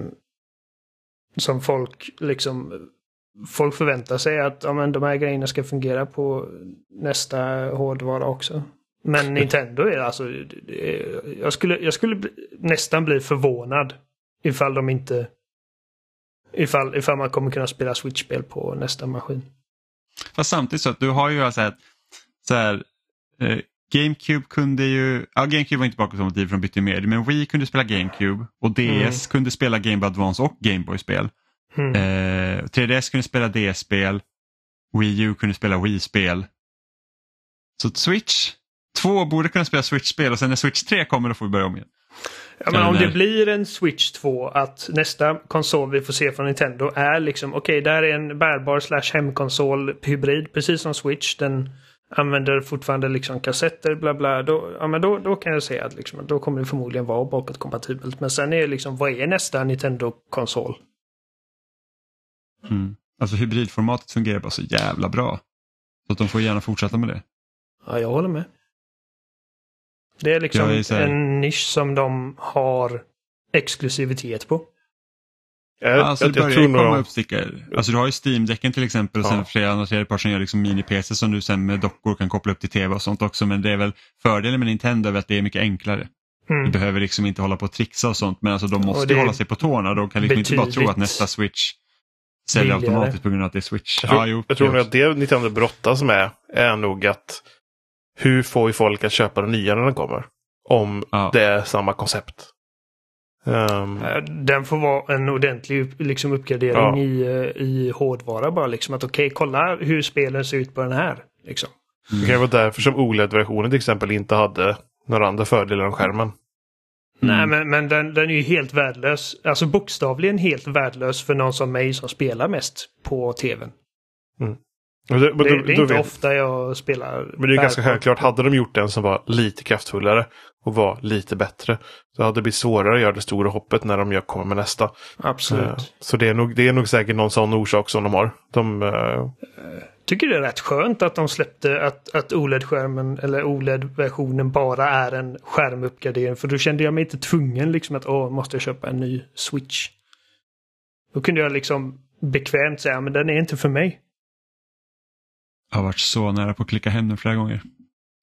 som folk liksom folk förväntar sig att ja, men de här grejerna ska fungera på nästa hårdvara också. Men Nintendo är alltså, jag skulle, jag skulle bli, nästan bli förvånad ifall de inte, ifall, ifall man kommer kunna spela Switch-spel på nästa maskin. Fast samtidigt så att du har ju alltså ett, så här, eh, GameCube kunde ju, ja GameCube var inte bakåtkompatibel från bytte med men Wii kunde spela GameCube och DS Mm. kunde spela Game Boy Advance och Game Boy-spel. Mm. Eh, 3DS kunde spela DS-spel, Wii U kunde spela Wii-spel. Så Switch 2 borde kunna spela Switch-spel och sen när Switch 3 kommer då får vi börja om igen. Ja, men om det blir en Switch 2 att nästa konsol vi får se från Nintendo är liksom okej, där är en bärbar slash hemkonsol hybrid precis som Switch. Den använder fortfarande liksom kassetter bla bla. Då, ja, men då, då kan jag säga att liksom, då kommer det förmodligen vara bakåtkompatibelt. Men sen är det liksom vad är nästa Nintendo-konsol? Mm. Alltså hybridformatet fungerar bara så jävla bra. Så att de får gärna fortsätta med det. Ja, jag håller med. Det är liksom Jag är en nisch som de har exklusivitet på. Jag, Alltså jag, det jag, börjar nog komma de- upp stickor. Alltså du har ju Steam-däcken till exempel och Ja. sen flera andra tredjepart som gör liksom mini-PC som du sen med dockor kan koppla upp till tv och sånt också. Men det är väl fördelen med Nintendo är att det är mycket enklare. Du Mm. behöver liksom inte hålla på och trixa och sånt men alltså de måste ju hålla sig på tårna. De kan liksom inte bara tro att nästa Switch säljer automatiskt på grund av att det är Switch. Jag tror, ja, jo, jag tror det nog att det Nintendo brottas med är nog att hur får vi folk att köpa den nya när den kommer? Om Ja. det är samma koncept. Eh, Den får vara en ordentlig liksom, uppgradering Ja. i, eh, i hårdvara bara. Liksom att okej, kolla hur spelen ser ut på den här. Liksom. Det kan vara därför som OLED-versionen till exempel inte hade några andra fördelar än skärmen. Mm. Nej, men, men den, den är ju helt värdelös. Alltså bokstavligen helt värdelös för någon som mig som spelar mest på tvn. Och det, Det, det är inte vet- ofta jag spelar. Men det är ganska självklart, hade de gjort en som var lite kraftfullare och var lite bättre så hade det blivit svårare att göra det stora hoppet när de kommer med nästa. Absolut. Eh, Så det är, nog, det är nog säkert någon sån orsak som de har. De, eh, Tycker det är rätt skönt att de släppte att, att OLED-skärmen eller OLED-versionen bara är en skärmuppgradering. För då kände jag mig inte tvungen liksom att åh, måste jag köpa en ny Switch. Då kunde jag liksom bekvämt säga men den är inte för mig. Har varit så nära på att klicka hem den flera gånger.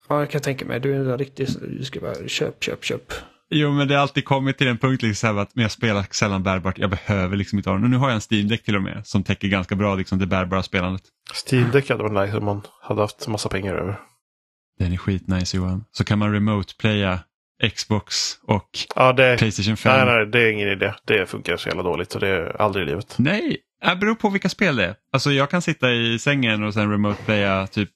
Ja, jag kan tänka mig. Du är en riktig... Du ska bara köp, köp, köp. Jo men det har alltid kommit till en punkt liksom att men jag spelar sällan bärbart, jag behöver liksom inte ha den. Och nu har jag en Steam-däck till och med som täcker ganska bra liksom det bärbara spelandet. Steam Deck hade varit nice om man hade haft massa pengar över. Den är skitnice Johan. Så kan man remote-playa Xbox och Ja, det, Playstation 5. nej, nej, det är ingen idé. Det funkar så jävla dåligt och det är aldrig i livet. Nej, det beror på vilka spel det är. Alltså jag kan sitta i sängen och sen remote-playa typ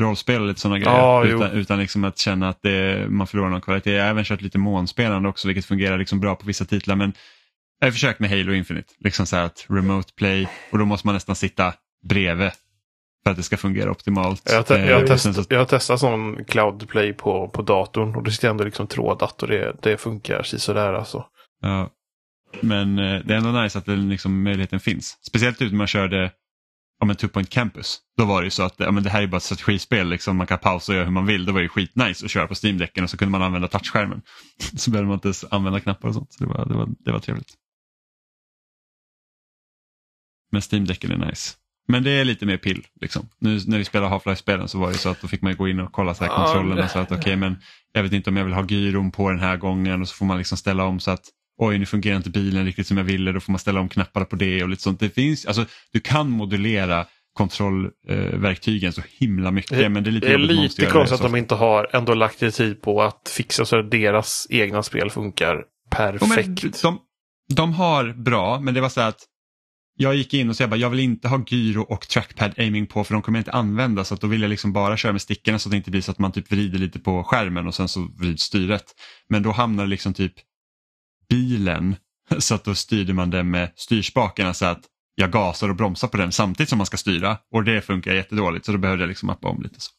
rollspel och lite sådana grejer. Jo. utan, utan liksom att känna att det, man förlorar någon kvalitet. Jag har även kört lite månspelande också vilket fungerar liksom bra på vissa titlar. Men jag har försökt med Halo Infinite. Liksom så här att remote play och då måste man nästan sitta bredvid för att det ska fungera optimalt. Jag, te- Eh, jag, sen testat, så- jag har testat sån cloud play på, på datorn och det sitter ändå liksom trådat och det, det funkar sådär alltså. Ja. Men eh, det är ändå nice att den liksom, möjligheten finns. Speciellt ut när man körde om en Two Point Campus. Då var det ju så att ja, men det här är bara ett strategispel, liksom, man kan pausa och göra hur man vill. Då var det skitnice att köra på Steam-däcken och så kunde man använda touchskärmen. Så behövde man inte ens använda knappar och sånt. Så det var, det var, det var trevligt. Men Steam-däcken är nice. Men det är lite mer pill. Liksom. Nu när vi spelade Half-Life-spelen så var det så att då fick man gå in och kolla så här Ja, kontrollerna. Så att okej, men jag vet inte om jag vill ha gyron på den här gången och så får man liksom ställa om så att oj nu fungerar inte bilen riktigt som jag ville, då får man ställa om knapparna på det och lite sånt. Det finns, alltså du kan modulera kontrollverktygen så himla mycket men det är lite Det är lite konstigt det att de inte har ändå lagt lite tid på att fixa så att deras egna spel funkar Jo, men perfekt. de, de har bra, men det var så att jag gick in och sa bara, jag vill inte ha gyro och trackpad aiming på för de kommer jag inte använda så att då vill jag liksom bara köra med stickorna så att det inte blir så att man typ vrider lite på skärmen och sen så vrids styret. Men då hamnar liksom typ bilen så att då styrde man den med styrspakarna så att jag gasar och bromsar på den samtidigt som man ska styra och det funkar jättedåligt så då behövde jag liksom mappa om lite. så.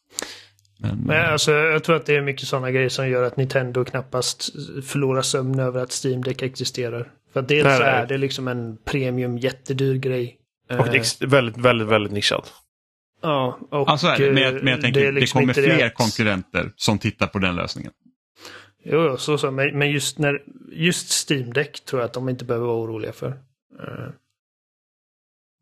Men, Men eh, alltså, jag tror att det är mycket sådana grejer som gör att Nintendo knappast förlorar sömn över att Steam Deck existerar. För att dels Nej, nej. är det liksom en premium jättedyr grej. Och det är väldigt, väldigt, väldigt nischad. Ja, och ja, så är det. Men jag, men jag eh, tänker, det, liksom kommer inte fler att- konkurrenter som tittar på den lösningen. Jo, så, så. Men, men just, när, just Steam Deck tror jag att de inte behöver vara oroliga för. Eh,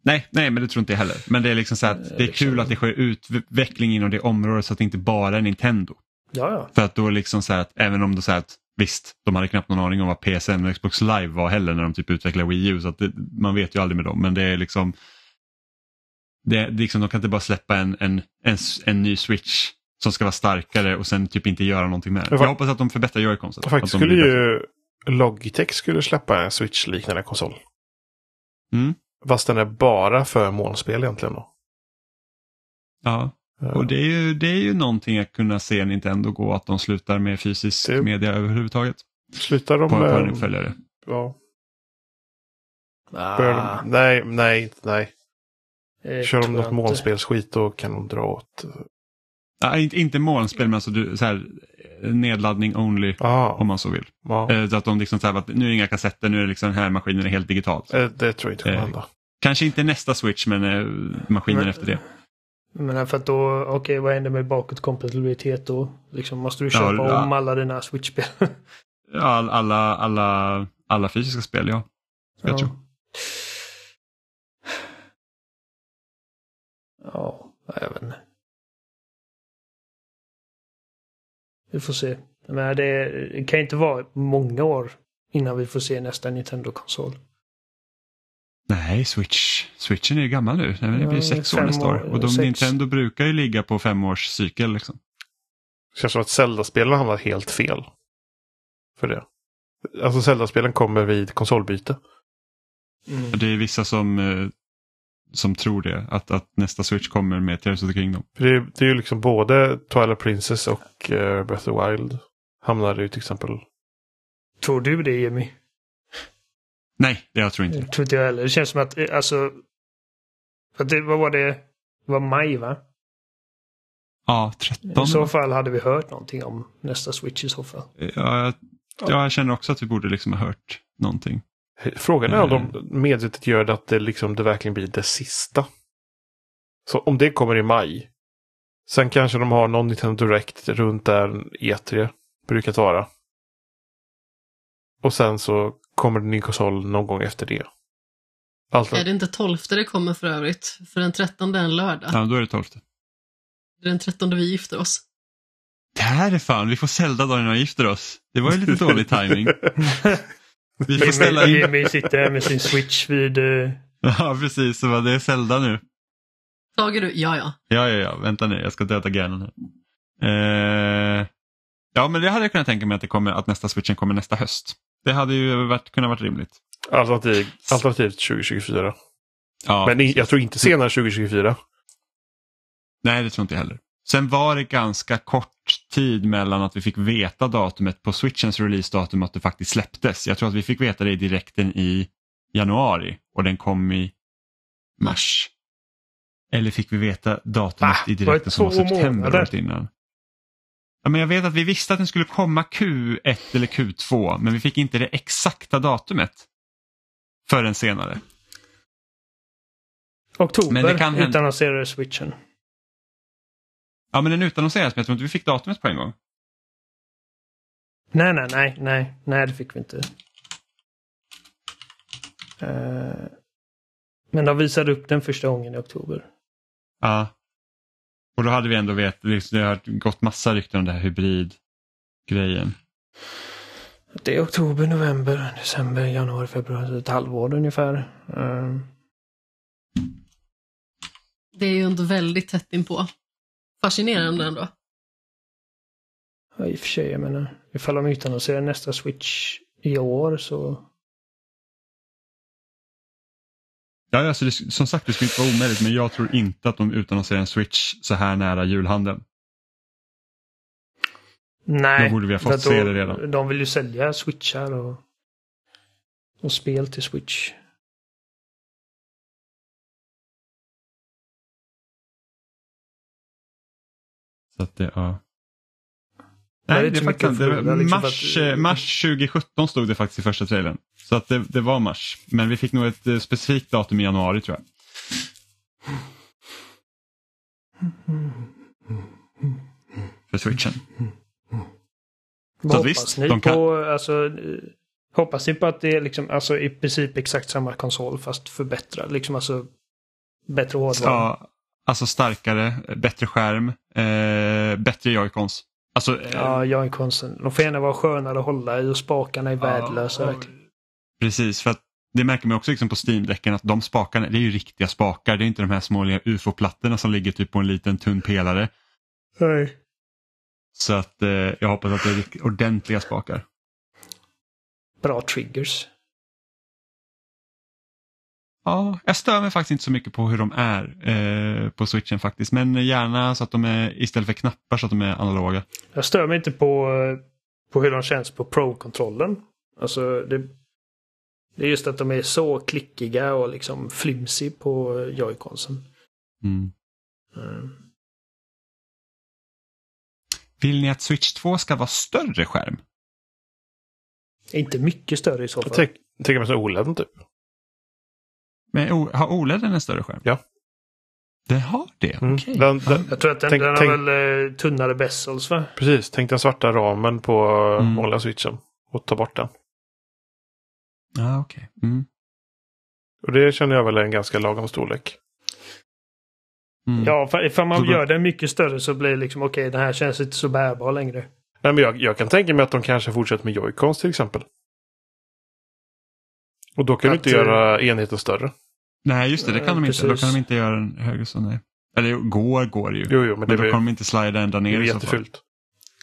Nej, nej, men det tror inte jag heller. Men det är liksom så att det är kul att det sker utveckling inom det området så att det inte bara är Nintendo. Ja, ja. För att då liksom så att även om det så att visst, de hade knappt någon aning om vad PSN och Xbox Live var heller när de typ utvecklade Wii U så att det, man vet ju aldrig med dem men det är liksom det, liksom, de kan inte bara släppa en, en, en, en ny Switch som ska vara starkare och sen typ inte göra någonting med. Men Jag hoppas att de förbättrar Joy-Conceptet. Och faktiskt skulle ju Logitech skulle släppa en Switch-liknande konsol. Mm. Fast den är bara för molnspel egentligen då. Ja, Eh, och det är, ju, det är ju någonting att kunna se Nintendo gå att de slutar med fysisk Det- media överhuvudtaget Slutar de på, på en med... uppföljare. Ja, Ah, de, nej, nej, nej. eh, Kör de något molnspelsskit då kan de dra åt... Ja, inte, molnspel men alltså du, så här, nedladdning only Ja, om man så vill. ja. Eh, Så att de liksom så här, att nu är det inga kassetter, nu är det liksom den här maskinen är helt digitalt. Eh, det tror jag inte kommer Eh, hända. Kanske inte nästa switch men maskinen Men- efter det. Men för att då, okej vad händer med bakåtkompatibilitet då? Liksom, måste du köpa Ja, ja. om alla dina Switch-spel? Ja, all- alla, alla, alla fysiska spel ja. Jag tror. Ja, jag vet inte. Vi får se. Men det, kan inte vara många år innan vi får se nästa Nintendo-konsol. Nej, Switch. Switchen är ju gammal nu. Nej, Det blir Ja, sex år fem nästa år. Och de, sex. Nintendo brukar ju ligga på femårscykel. Liksom. Det känns som att Zelda-spelen hamnar helt fel. För det. Alltså Zelda-spelen kommer vid konsolbyte. Mm. Det är vissa som, eh, som tror det. Att, att nästa Switch kommer med Tears of the Kingdom. För det, är- det är ju liksom både Twilight Princess och uh, Breath of the Wild. Hamnar ju till exempel. Tror du det Jimmy? Nej, det jag tror inte. Det tror inte jag heller. Det känns som att, eh, alltså... Att det, vad var det? Det var maj va? Ja, I 13. så fall hade vi hört någonting om nästa Switch i så fall. Ja, jag, ja, jag känner också att vi borde liksom ha hört någonting. Frågan är om Mm. de medvetet gör det att det, liksom, det verkligen blir det sista. Så om det kommer i maj. Sen kanske de har någon Nintendo Direct runt där E3 brukat vara. Och sen så kommer det en ny konsol någon gång efter det. Alltså, Är det inte 12 det kommer för övrigt? För den 13 är en lördag. Ja, då är det 12. Det är den 13 vi gifter oss. Det här är fan, vi får Zelda dagen när vi gifter oss. Det var ju lite dålig timing. Vi får ställa in... Jimmy sitter med sin Switch vid... eh, Ja, precis. Så det är Zelda nu. Tage du? Ja, ja. Ja, ja, ja. Vänta nu, jag ska döda hjärnan här. Eh, ja, men det hade jag kunnat tänka mig att, det kommer, att nästa switchen kommer nästa höst. Det hade ju varit, kunnat varit rimligt. alternativ, alternativt 2024. Ja, Men jag tror inte senare 2024. Nej, det tror inte jag heller. Sen var det ganska kort tid mellan att vi fick veta datumet på switchens releasedatum och att det faktiskt släpptes. Jag tror att vi fick veta det i direkten i januari och den kom i mars. Eller fick vi veta datumet Va? i direkten som var september året innan? Ja, men jag vet att vi visste att den skulle komma Q1 eller Q2 men vi fick inte det exakta datumet förrän senare. Oktober Men det kan hända- utannonserade Switchen. Ja men den utannonserades men jag tror inte vi fick datumet på en gång. Nej, nej, nej, nej, nej, det fick vi inte. Eh, men de visade upp den första gången i oktober. Ja. Och då hade vi ändå vet, liksom, det har gått massa rykten om det här hybridgrejen. Det är oktober, november, december, januari, februari, ett halvår ungefär. Eh, Det är ju ändå väldigt tätt inpå. Fascinerande ändå. ja, I och för sig, jag menar, ifall de utannonserar nästa Switch i år så... Ja, alltså det, som sagt det skulle inte vara omöjligt men jag tror inte att de utannonserar en switch så här nära julhandeln. Nej. Då borde vi ha fått se det redan. De vill ju sälja Switchar och, och spel till Switch. Så att det, ja. Nej, det är faktiskt, det, förlora, liksom, mars, att- eh, mars 2017 stod det faktiskt i första trailern. Så att det, det var mars. Men vi fick nog ett eh, specifikt datum i januari tror jag. För switchen. Så hoppas visst, ni de kan- på, alltså, eh, hoppas ni på att det är liksom, alltså i princip exakt samma konsol fast förbättrad? Liksom alltså Bättre hårdvara. Ja, alltså starkare, bättre skärm, eh, bättre joycons. Alltså, eh, Ja, joinconsen. De får gärna vara skönare att hålla i och spakarna är värdelösa. verkligen. Precis, för att det märker man också liksom på Steam-däcken att de spakarna, det är ju riktiga spakar. Det är inte de här små ufo-plattorna som ligger typ på en liten tunn pelare. Nej. Så att eh, jag hoppas att det är ordentliga spakar. Bra triggers. Ja, jag stör mig faktiskt inte så mycket på hur de är eh, på switchen faktiskt. Men gärna så att de är istället för knappar så att de är analoga. Jag stör mig inte på, eh, på hur de känns på Pro-kontrollen. Alltså, det, det är just att de är så klickiga och liksom flimsy på eh, joyconsen. Mm. Mm. Vill ni att Switch 2 ska vara större skärm? Inte mycket större i så fall. Jag tänk- tänker mig som OLED typ. Men o- har OLED en större skärm? Ja. Den har det? Mm. Okej. Den, den, Jag tror att den, Tänk- den har tänk- väl eh, tunnare bezels va? precis, tänk den svarta ramen på Mm. vanliga switchen. Och ta bort den. Ja, okej. Mm. Och det känner jag väl är en ganska lagom storlek. Mm. Ja, för ifall man Så gör den mycket större så blir det liksom okej, den här känns inte så bärbar längre. Nej, men jag, jag kan tänka mig att de kanske fortsätter med joycons till exempel. Och då kan Att, du inte eh, göra enheten större. Nej, just det. Det kan de inte. Då precis. kan de inte göra en höger så nej. Eller går går det ju. Jo, jo, men men det då kommer de inte slida ända det ner så fall. jättefult.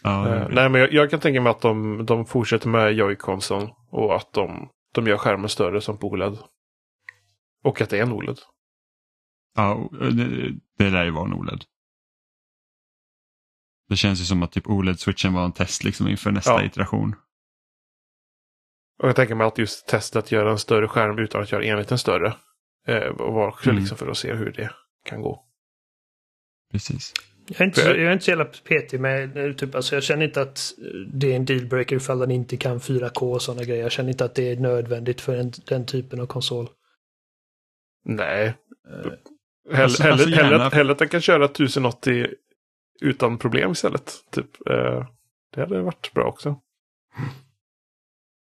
Ja, det Eh, blir- nej, men jag, jag kan tänka mig att de, de fortsätter med joyconsen och att de, de gör skärmen större som på OLED. Och att det är en OLED. ja och det, det lär ju vara en OLED. Det känns ju som att typ OLED-switchen var en test liksom inför nästa Ja. iteration. Och jag tänker mig att just testet att göra en större skärm utan att göra enheten större. Eh, och var också Mm. liksom för att se hur det kan gå. Precis. Jag är inte, så, jag är inte så jävla petig med eh, typ, alltså jag känner inte att det är en dealbreaker ifall den inte kan 4K och sådana grejer. Jag känner inte att det är nödvändigt för en, den typen av konsol. Nej. Eh, Hell, Alltså- hellre, alltså hellre, hellre att den kan köra 1080 utan problem istället. Typ. Eh, det hade varit bra också.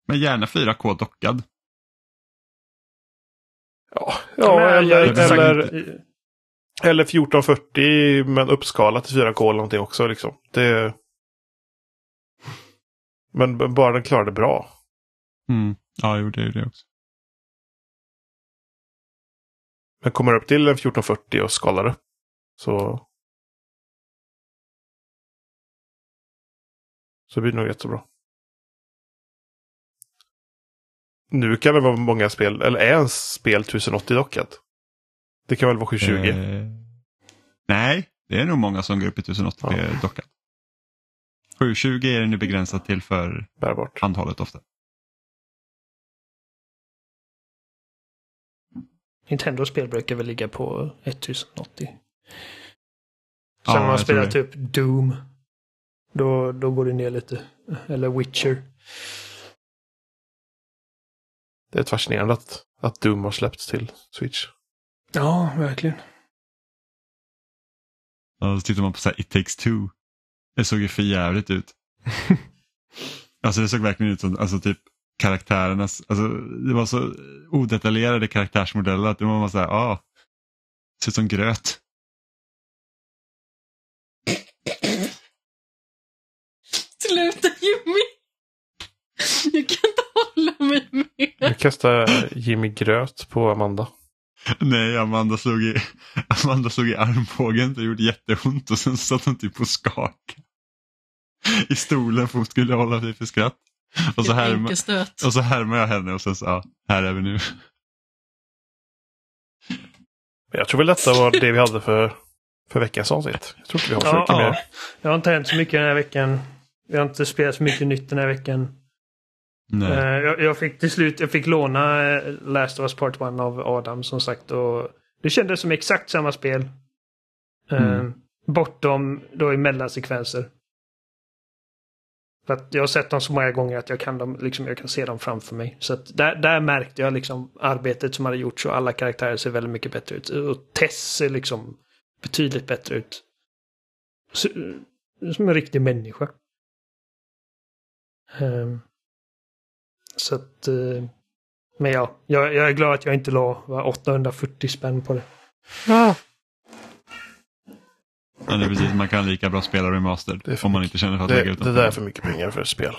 Men gärna 4K dockad. Ja, ja men eller, eller, eller 1440 men uppskalat till 4K eller någonting också. Liksom. Det... Men bara den klarar det bra. Mm. Ja, jo, det är ju det också. Men kommer upp till en 1440 och skalar upp. Så... Så blir det nog jättebra. Nu kan det vara många spel, eller är en spel 1080 dockat? Det kan väl vara 720? Eh, nej, det är nog många som går upp i 1080p Ja. dockat. 720 är den nu begränsad till för Bärbart. handhållet ofta. Nintendos spel brukar väl ligga på 1080. Sen Ja, när man det. typ Doom. Då, då går det ner lite. Eller Witcher. Det är ett fascinerande att, att Doom har släppts till Switch. Ja, verkligen. Ja, så tittar man på så här, It takes two. Det såg ju för jävligt ut. alltså det såg verkligen ut som alltså, typ karaktärernas, alltså det var så odetaljerade karaktärsmodeller att det var så här, ah, ser ut som gröt. Sluta Jimmy! Jag kan inte hålla mig med. Nu kastar Jimmy gröt på Amanda. Nej, Amanda slog i, Amanda slog i armbågen, det gjorde jätteont och sen satt hon typ och skakade. I stolen för hon skulle hålla sig för skratt. Och så, härma, och så härmade jag henne och sen så, ja, här är vi nu. Jag tror väl detta var det vi hade för, för veckans avsnitt. Jag tror inte vi har så Ja, mycket ja. mer. Det har inte hänt så mycket den här veckan. Vi har inte spelat så mycket nytt den här veckan. Eh, jag, jag fick till slut jag fick låna eh, Last of Us Part 1 av Adam som sagt. Och det kändes som exakt samma spel. Eh, Mm. Bortom då i mellansekvenser. För att jag har sett dem så många gånger att jag kan, dem, liksom, jag kan se dem framför mig. Så där, där märkte jag liksom arbetet som hade gjorts och alla karaktärer ser väldigt mycket bättre ut. Och Tess ser liksom betydligt bättre ut. Så, som en riktig människa. Ehm, så att... eh, men ja, jag, jag är glad att jag inte la va, 840 spänn på det. Ja. Men det är precis, man kan lika bra spela remastered Det är för om man inte känner för att Det, lägga ut det där är för mycket pengar för ett spel.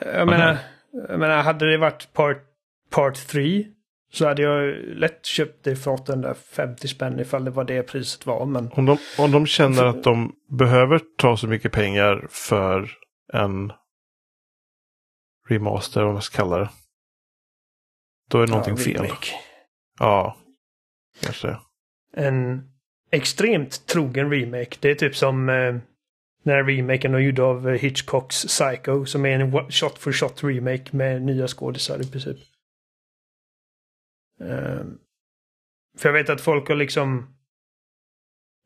Jag menar, jag menar, hade det varit part, part 3 så hade jag lätt köpt det för 850 spänn ifall det var det priset var. Men Om de, om de känner att de behöver ta så mycket pengar för en remaster, vad man ska kalla det. Då är någonting ja, fel. Ja, kanske. En extremt trogen remake. Det är typ som eh, den här remaken de gjorde av Hitchcocks Psycho som är en shot for shot remake med nya skådisar i princip. Eh, för jag vet att folk har liksom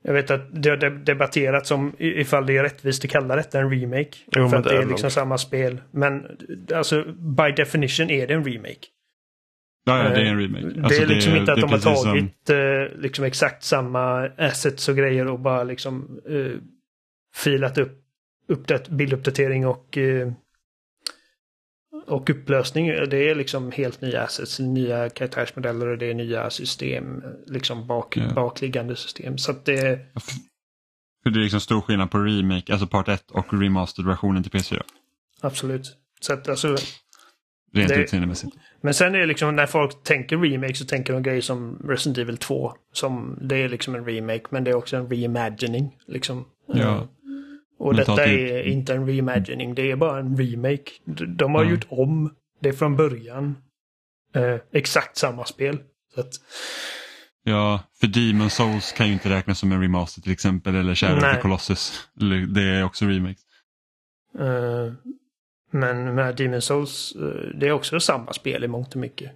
jag vet att det har de- debatterats om ifall det är rättvist att kalla detta en remake. Jo, för att det det är är det liksom nog. samma spel. Men alltså by definition är det en remake. Ja, ja, det är en Eh, remake. det Alltså, är liksom inte att det de har precis som- tagit eh, liksom exakt samma assets och grejer och bara liksom eh, filat upp uppdat bilduppdatering och eh, och upplösning. Det är liksom helt nya assets, nya karaktärsmodeller och det är nya system. Liksom bak, Ja. bakliggande system. Så att det... För det är liksom stor skillnad på remake, alltså part 1 och remastered-versionen till PS4. Absolut. Så att alltså... Rent Det- utseendemässigt. Men sen är det liksom när folk tänker remake så tänker de grejer som Resident Evil 2. Som det är liksom en remake men det är också en reimagining. Liksom. Ja. Och Men detta är inte en reimagining, det är bara en remake. De- har Ja. gjort om det från början. Eh, exakt samma spel. Att, Ja, för Demon Souls kan ju inte räknas som en remaster till exempel, eller Shadow of Colossus. Det är också remake. eh, men med Demon's Souls, eh, det är också samma spel i mångt och mycket.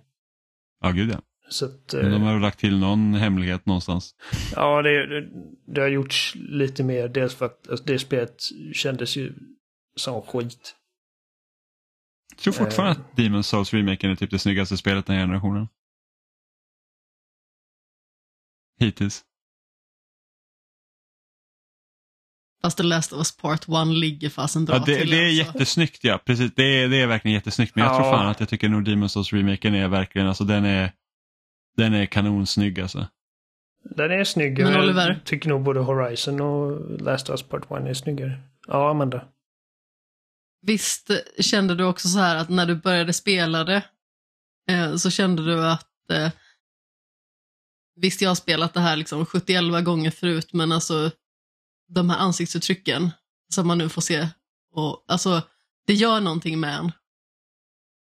Ja, gud ja. Så att, Men de eh, har väl lagt till någon hemlighet någonstans. ja, det, det, har gjorts lite mer. Dels för att alltså, det spelet kändes ju som skit. Jag tror fortfarande Eh. att Demon Souls remaken är typ det snyggaste spelet den här generationen. Hittills. Fast The Last of Us Part 1 ligger fasen bra Ja, det, till. det är alltså. jättesnyggt ja, precis. Det är, det är verkligen jättesnyggt. Men jag Ja. tror fan att jag tycker nog Demon Souls remaken är verkligen, alltså den är, den är kanonsnygg alltså. Den är snygg. Men jag Oliver? tycker nog både Horizon och Last of Us Part 1 är snyggare. Ja, Amanda. Visst kände du också så här att när du började spela det eh, så kände du att eh, visst jag har spelat det här liksom 71 gånger förut men alltså de här ansiktsuttrycken som man nu får se och alltså det gör någonting med en.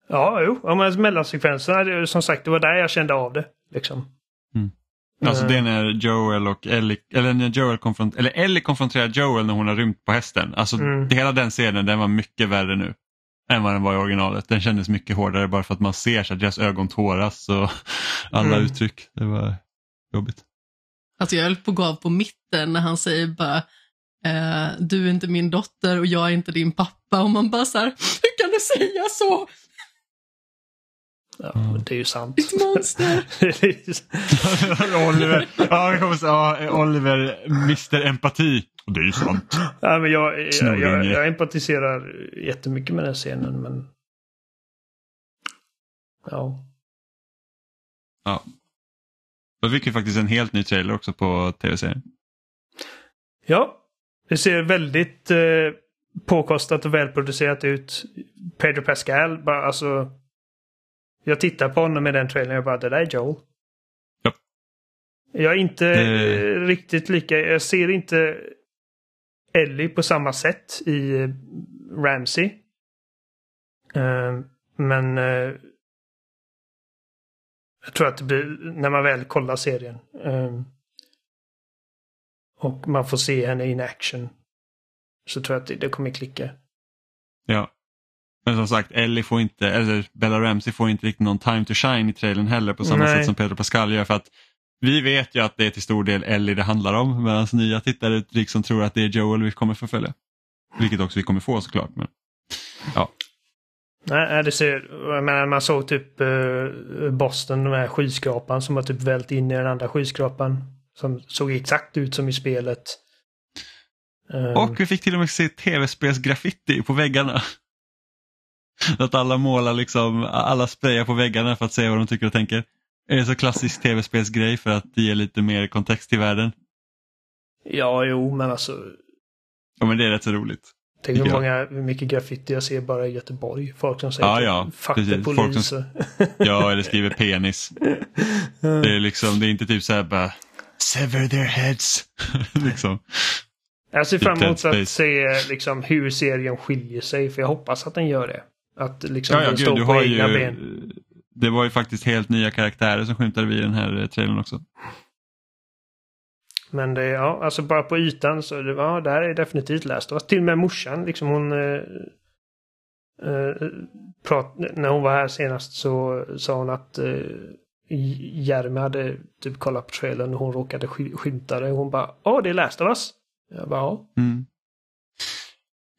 Ja, jo. Ja, men mellansekvenserna, som sagt, det var där jag kände av det. Liksom. Alltså Eh, det är när Joel och Ellie, eller när Joel konfront, eller Ellie konfronterar Joel när hon har rymt på hästen. Alltså Mm. det, hela den scenen den var mycket värre nu. Än vad den var i originalet. Den kändes mycket hårdare bara för att man ser så att deras ögon tåras och alla Mm. uttryck. Det var jobbigt. Alltså jag höll på att gå av på mitten när han säger bara eh, du är inte min dotter och jag är inte din pappa och man bara så här, hur kan du säga så? Ja, Mm. men det är ju sant. Ditt monster. Oliver, ja, ja, Oliver, Mr Empati. Och det är ju sant. ja, men jag, jag, jag, jag empatiserar jättemycket med den scenen, men... Ja. Då fick vi faktiskt en helt ny trailer också på tv-serien. Ja. Det ser väldigt eh, påkostat och välproducerat ut. Pedro Pascal, bara alltså... Jag tittar på honom med den trailern och jag bara, det där är Joel. Ja. Jag är inte Det- riktigt lika, jag ser inte Ellie på samma sätt i eh, Ramsey. Eh, men eh, jag tror att det blir, när man väl kollar serien. eh, och man får se henne in action. Så tror jag att det, det kommer klicka. Ja. Men som sagt, Ellie får inte, eller Bella Ramsey får inte riktigt någon time to shine i trailern heller på samma Nej. sätt som Pedro Pascal gör. För att vi vet ju att det är till stor del Ellie det handlar om medan nya tittare liksom tror att det är Joel vi kommer förfölja. Vilket också vi kommer få såklart. Men... Nej, nej, det ser, jag menar, man såg typ eh, Boston, den här skyskrapan som har typ vält in i den andra skyskrapan. Som såg exakt ut som i spelet. Och vi fick till och med se tv-spelsgraffiti på väggarna. Att alla målar liksom, alla sprayar på väggarna för att se vad de tycker och tänker. Är det så klassisk tv-spelsgrej för att ge lite mer kontext till världen? Ja, jo, men alltså. Ja, men det är rätt så roligt. Tänk hur många, hur mycket graffiti jag ser bara i Göteborg. Folk som säger Ja, typ, ja, fuck precis. the police. som- Ja, eller skriver penis. Det är liksom, det är inte typ så här bara sever their heads. liksom. Jag ser fram emot att se liksom, hur serien skiljer sig, för jag hoppas att den gör det. Att liksom, Ja, ja, den gud, står du på har egna ju, ben. det var ju faktiskt helt nya karaktärer som skymtade vid den här eh, trailern också. Men det, ja, alltså bara på ytan så det, ja, det här är definitivt läst. Och till och med morsan, liksom hon... Eh, eh, prat, när hon var här senast så sa hon att eh, Jeremy hade typ kollat på trailern och hon råkade sk- skymta det. Hon bara Åh, det är Last of Us. Jag bara ja. Mm.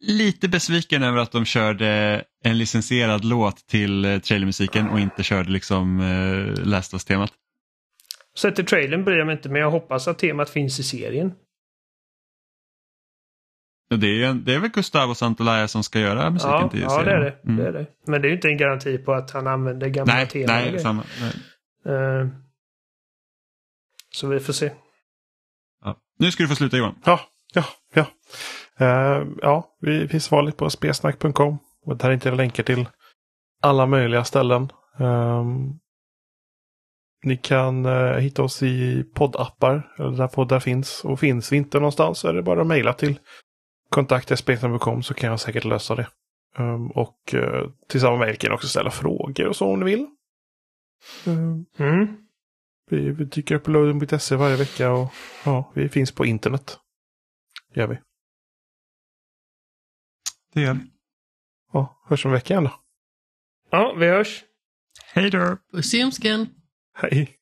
Lite besviken över att de körde en licensierad låt till eh, trailermusiken och inte körde liksom eh, Last of Us-temat. Så till trailern bryr jag mig inte men jag hoppas att temat finns i serien. Det är, en, det är väl Gustavo Santolaya som ska göra musiken Ja, till ja serien? det, är det. Mm. det är det. Men det är ju inte en garanti på att han använder gamla Nej, teman. nej, samma, nej. Eh, så vi får se. Ja. Nu ska du få sluta Johan. Ja, ja, ja. Eh, ja, vi finns vanligt på spelsnack.com. Och där hittar ni länkar till alla möjliga ställen. Ehm, ni kan eh, hitta oss i poddappar, eller där poddar finns. Och finns vi inte någonstans så är det bara att mejla till kontakta.spelsnack.com så kan jag säkert lösa det. Ehm, och uh, till samma mejl kan ni också ställa frågor och så om ni vill. Ehm, Mm. vi, vi dyker upp på loading.se varje vecka och ja, vi finns på internet. Gör vi. Det gör vi. Ja, hörs om en vecka igen då. Ja, vi hörs. Hej då! Puss i. Hej!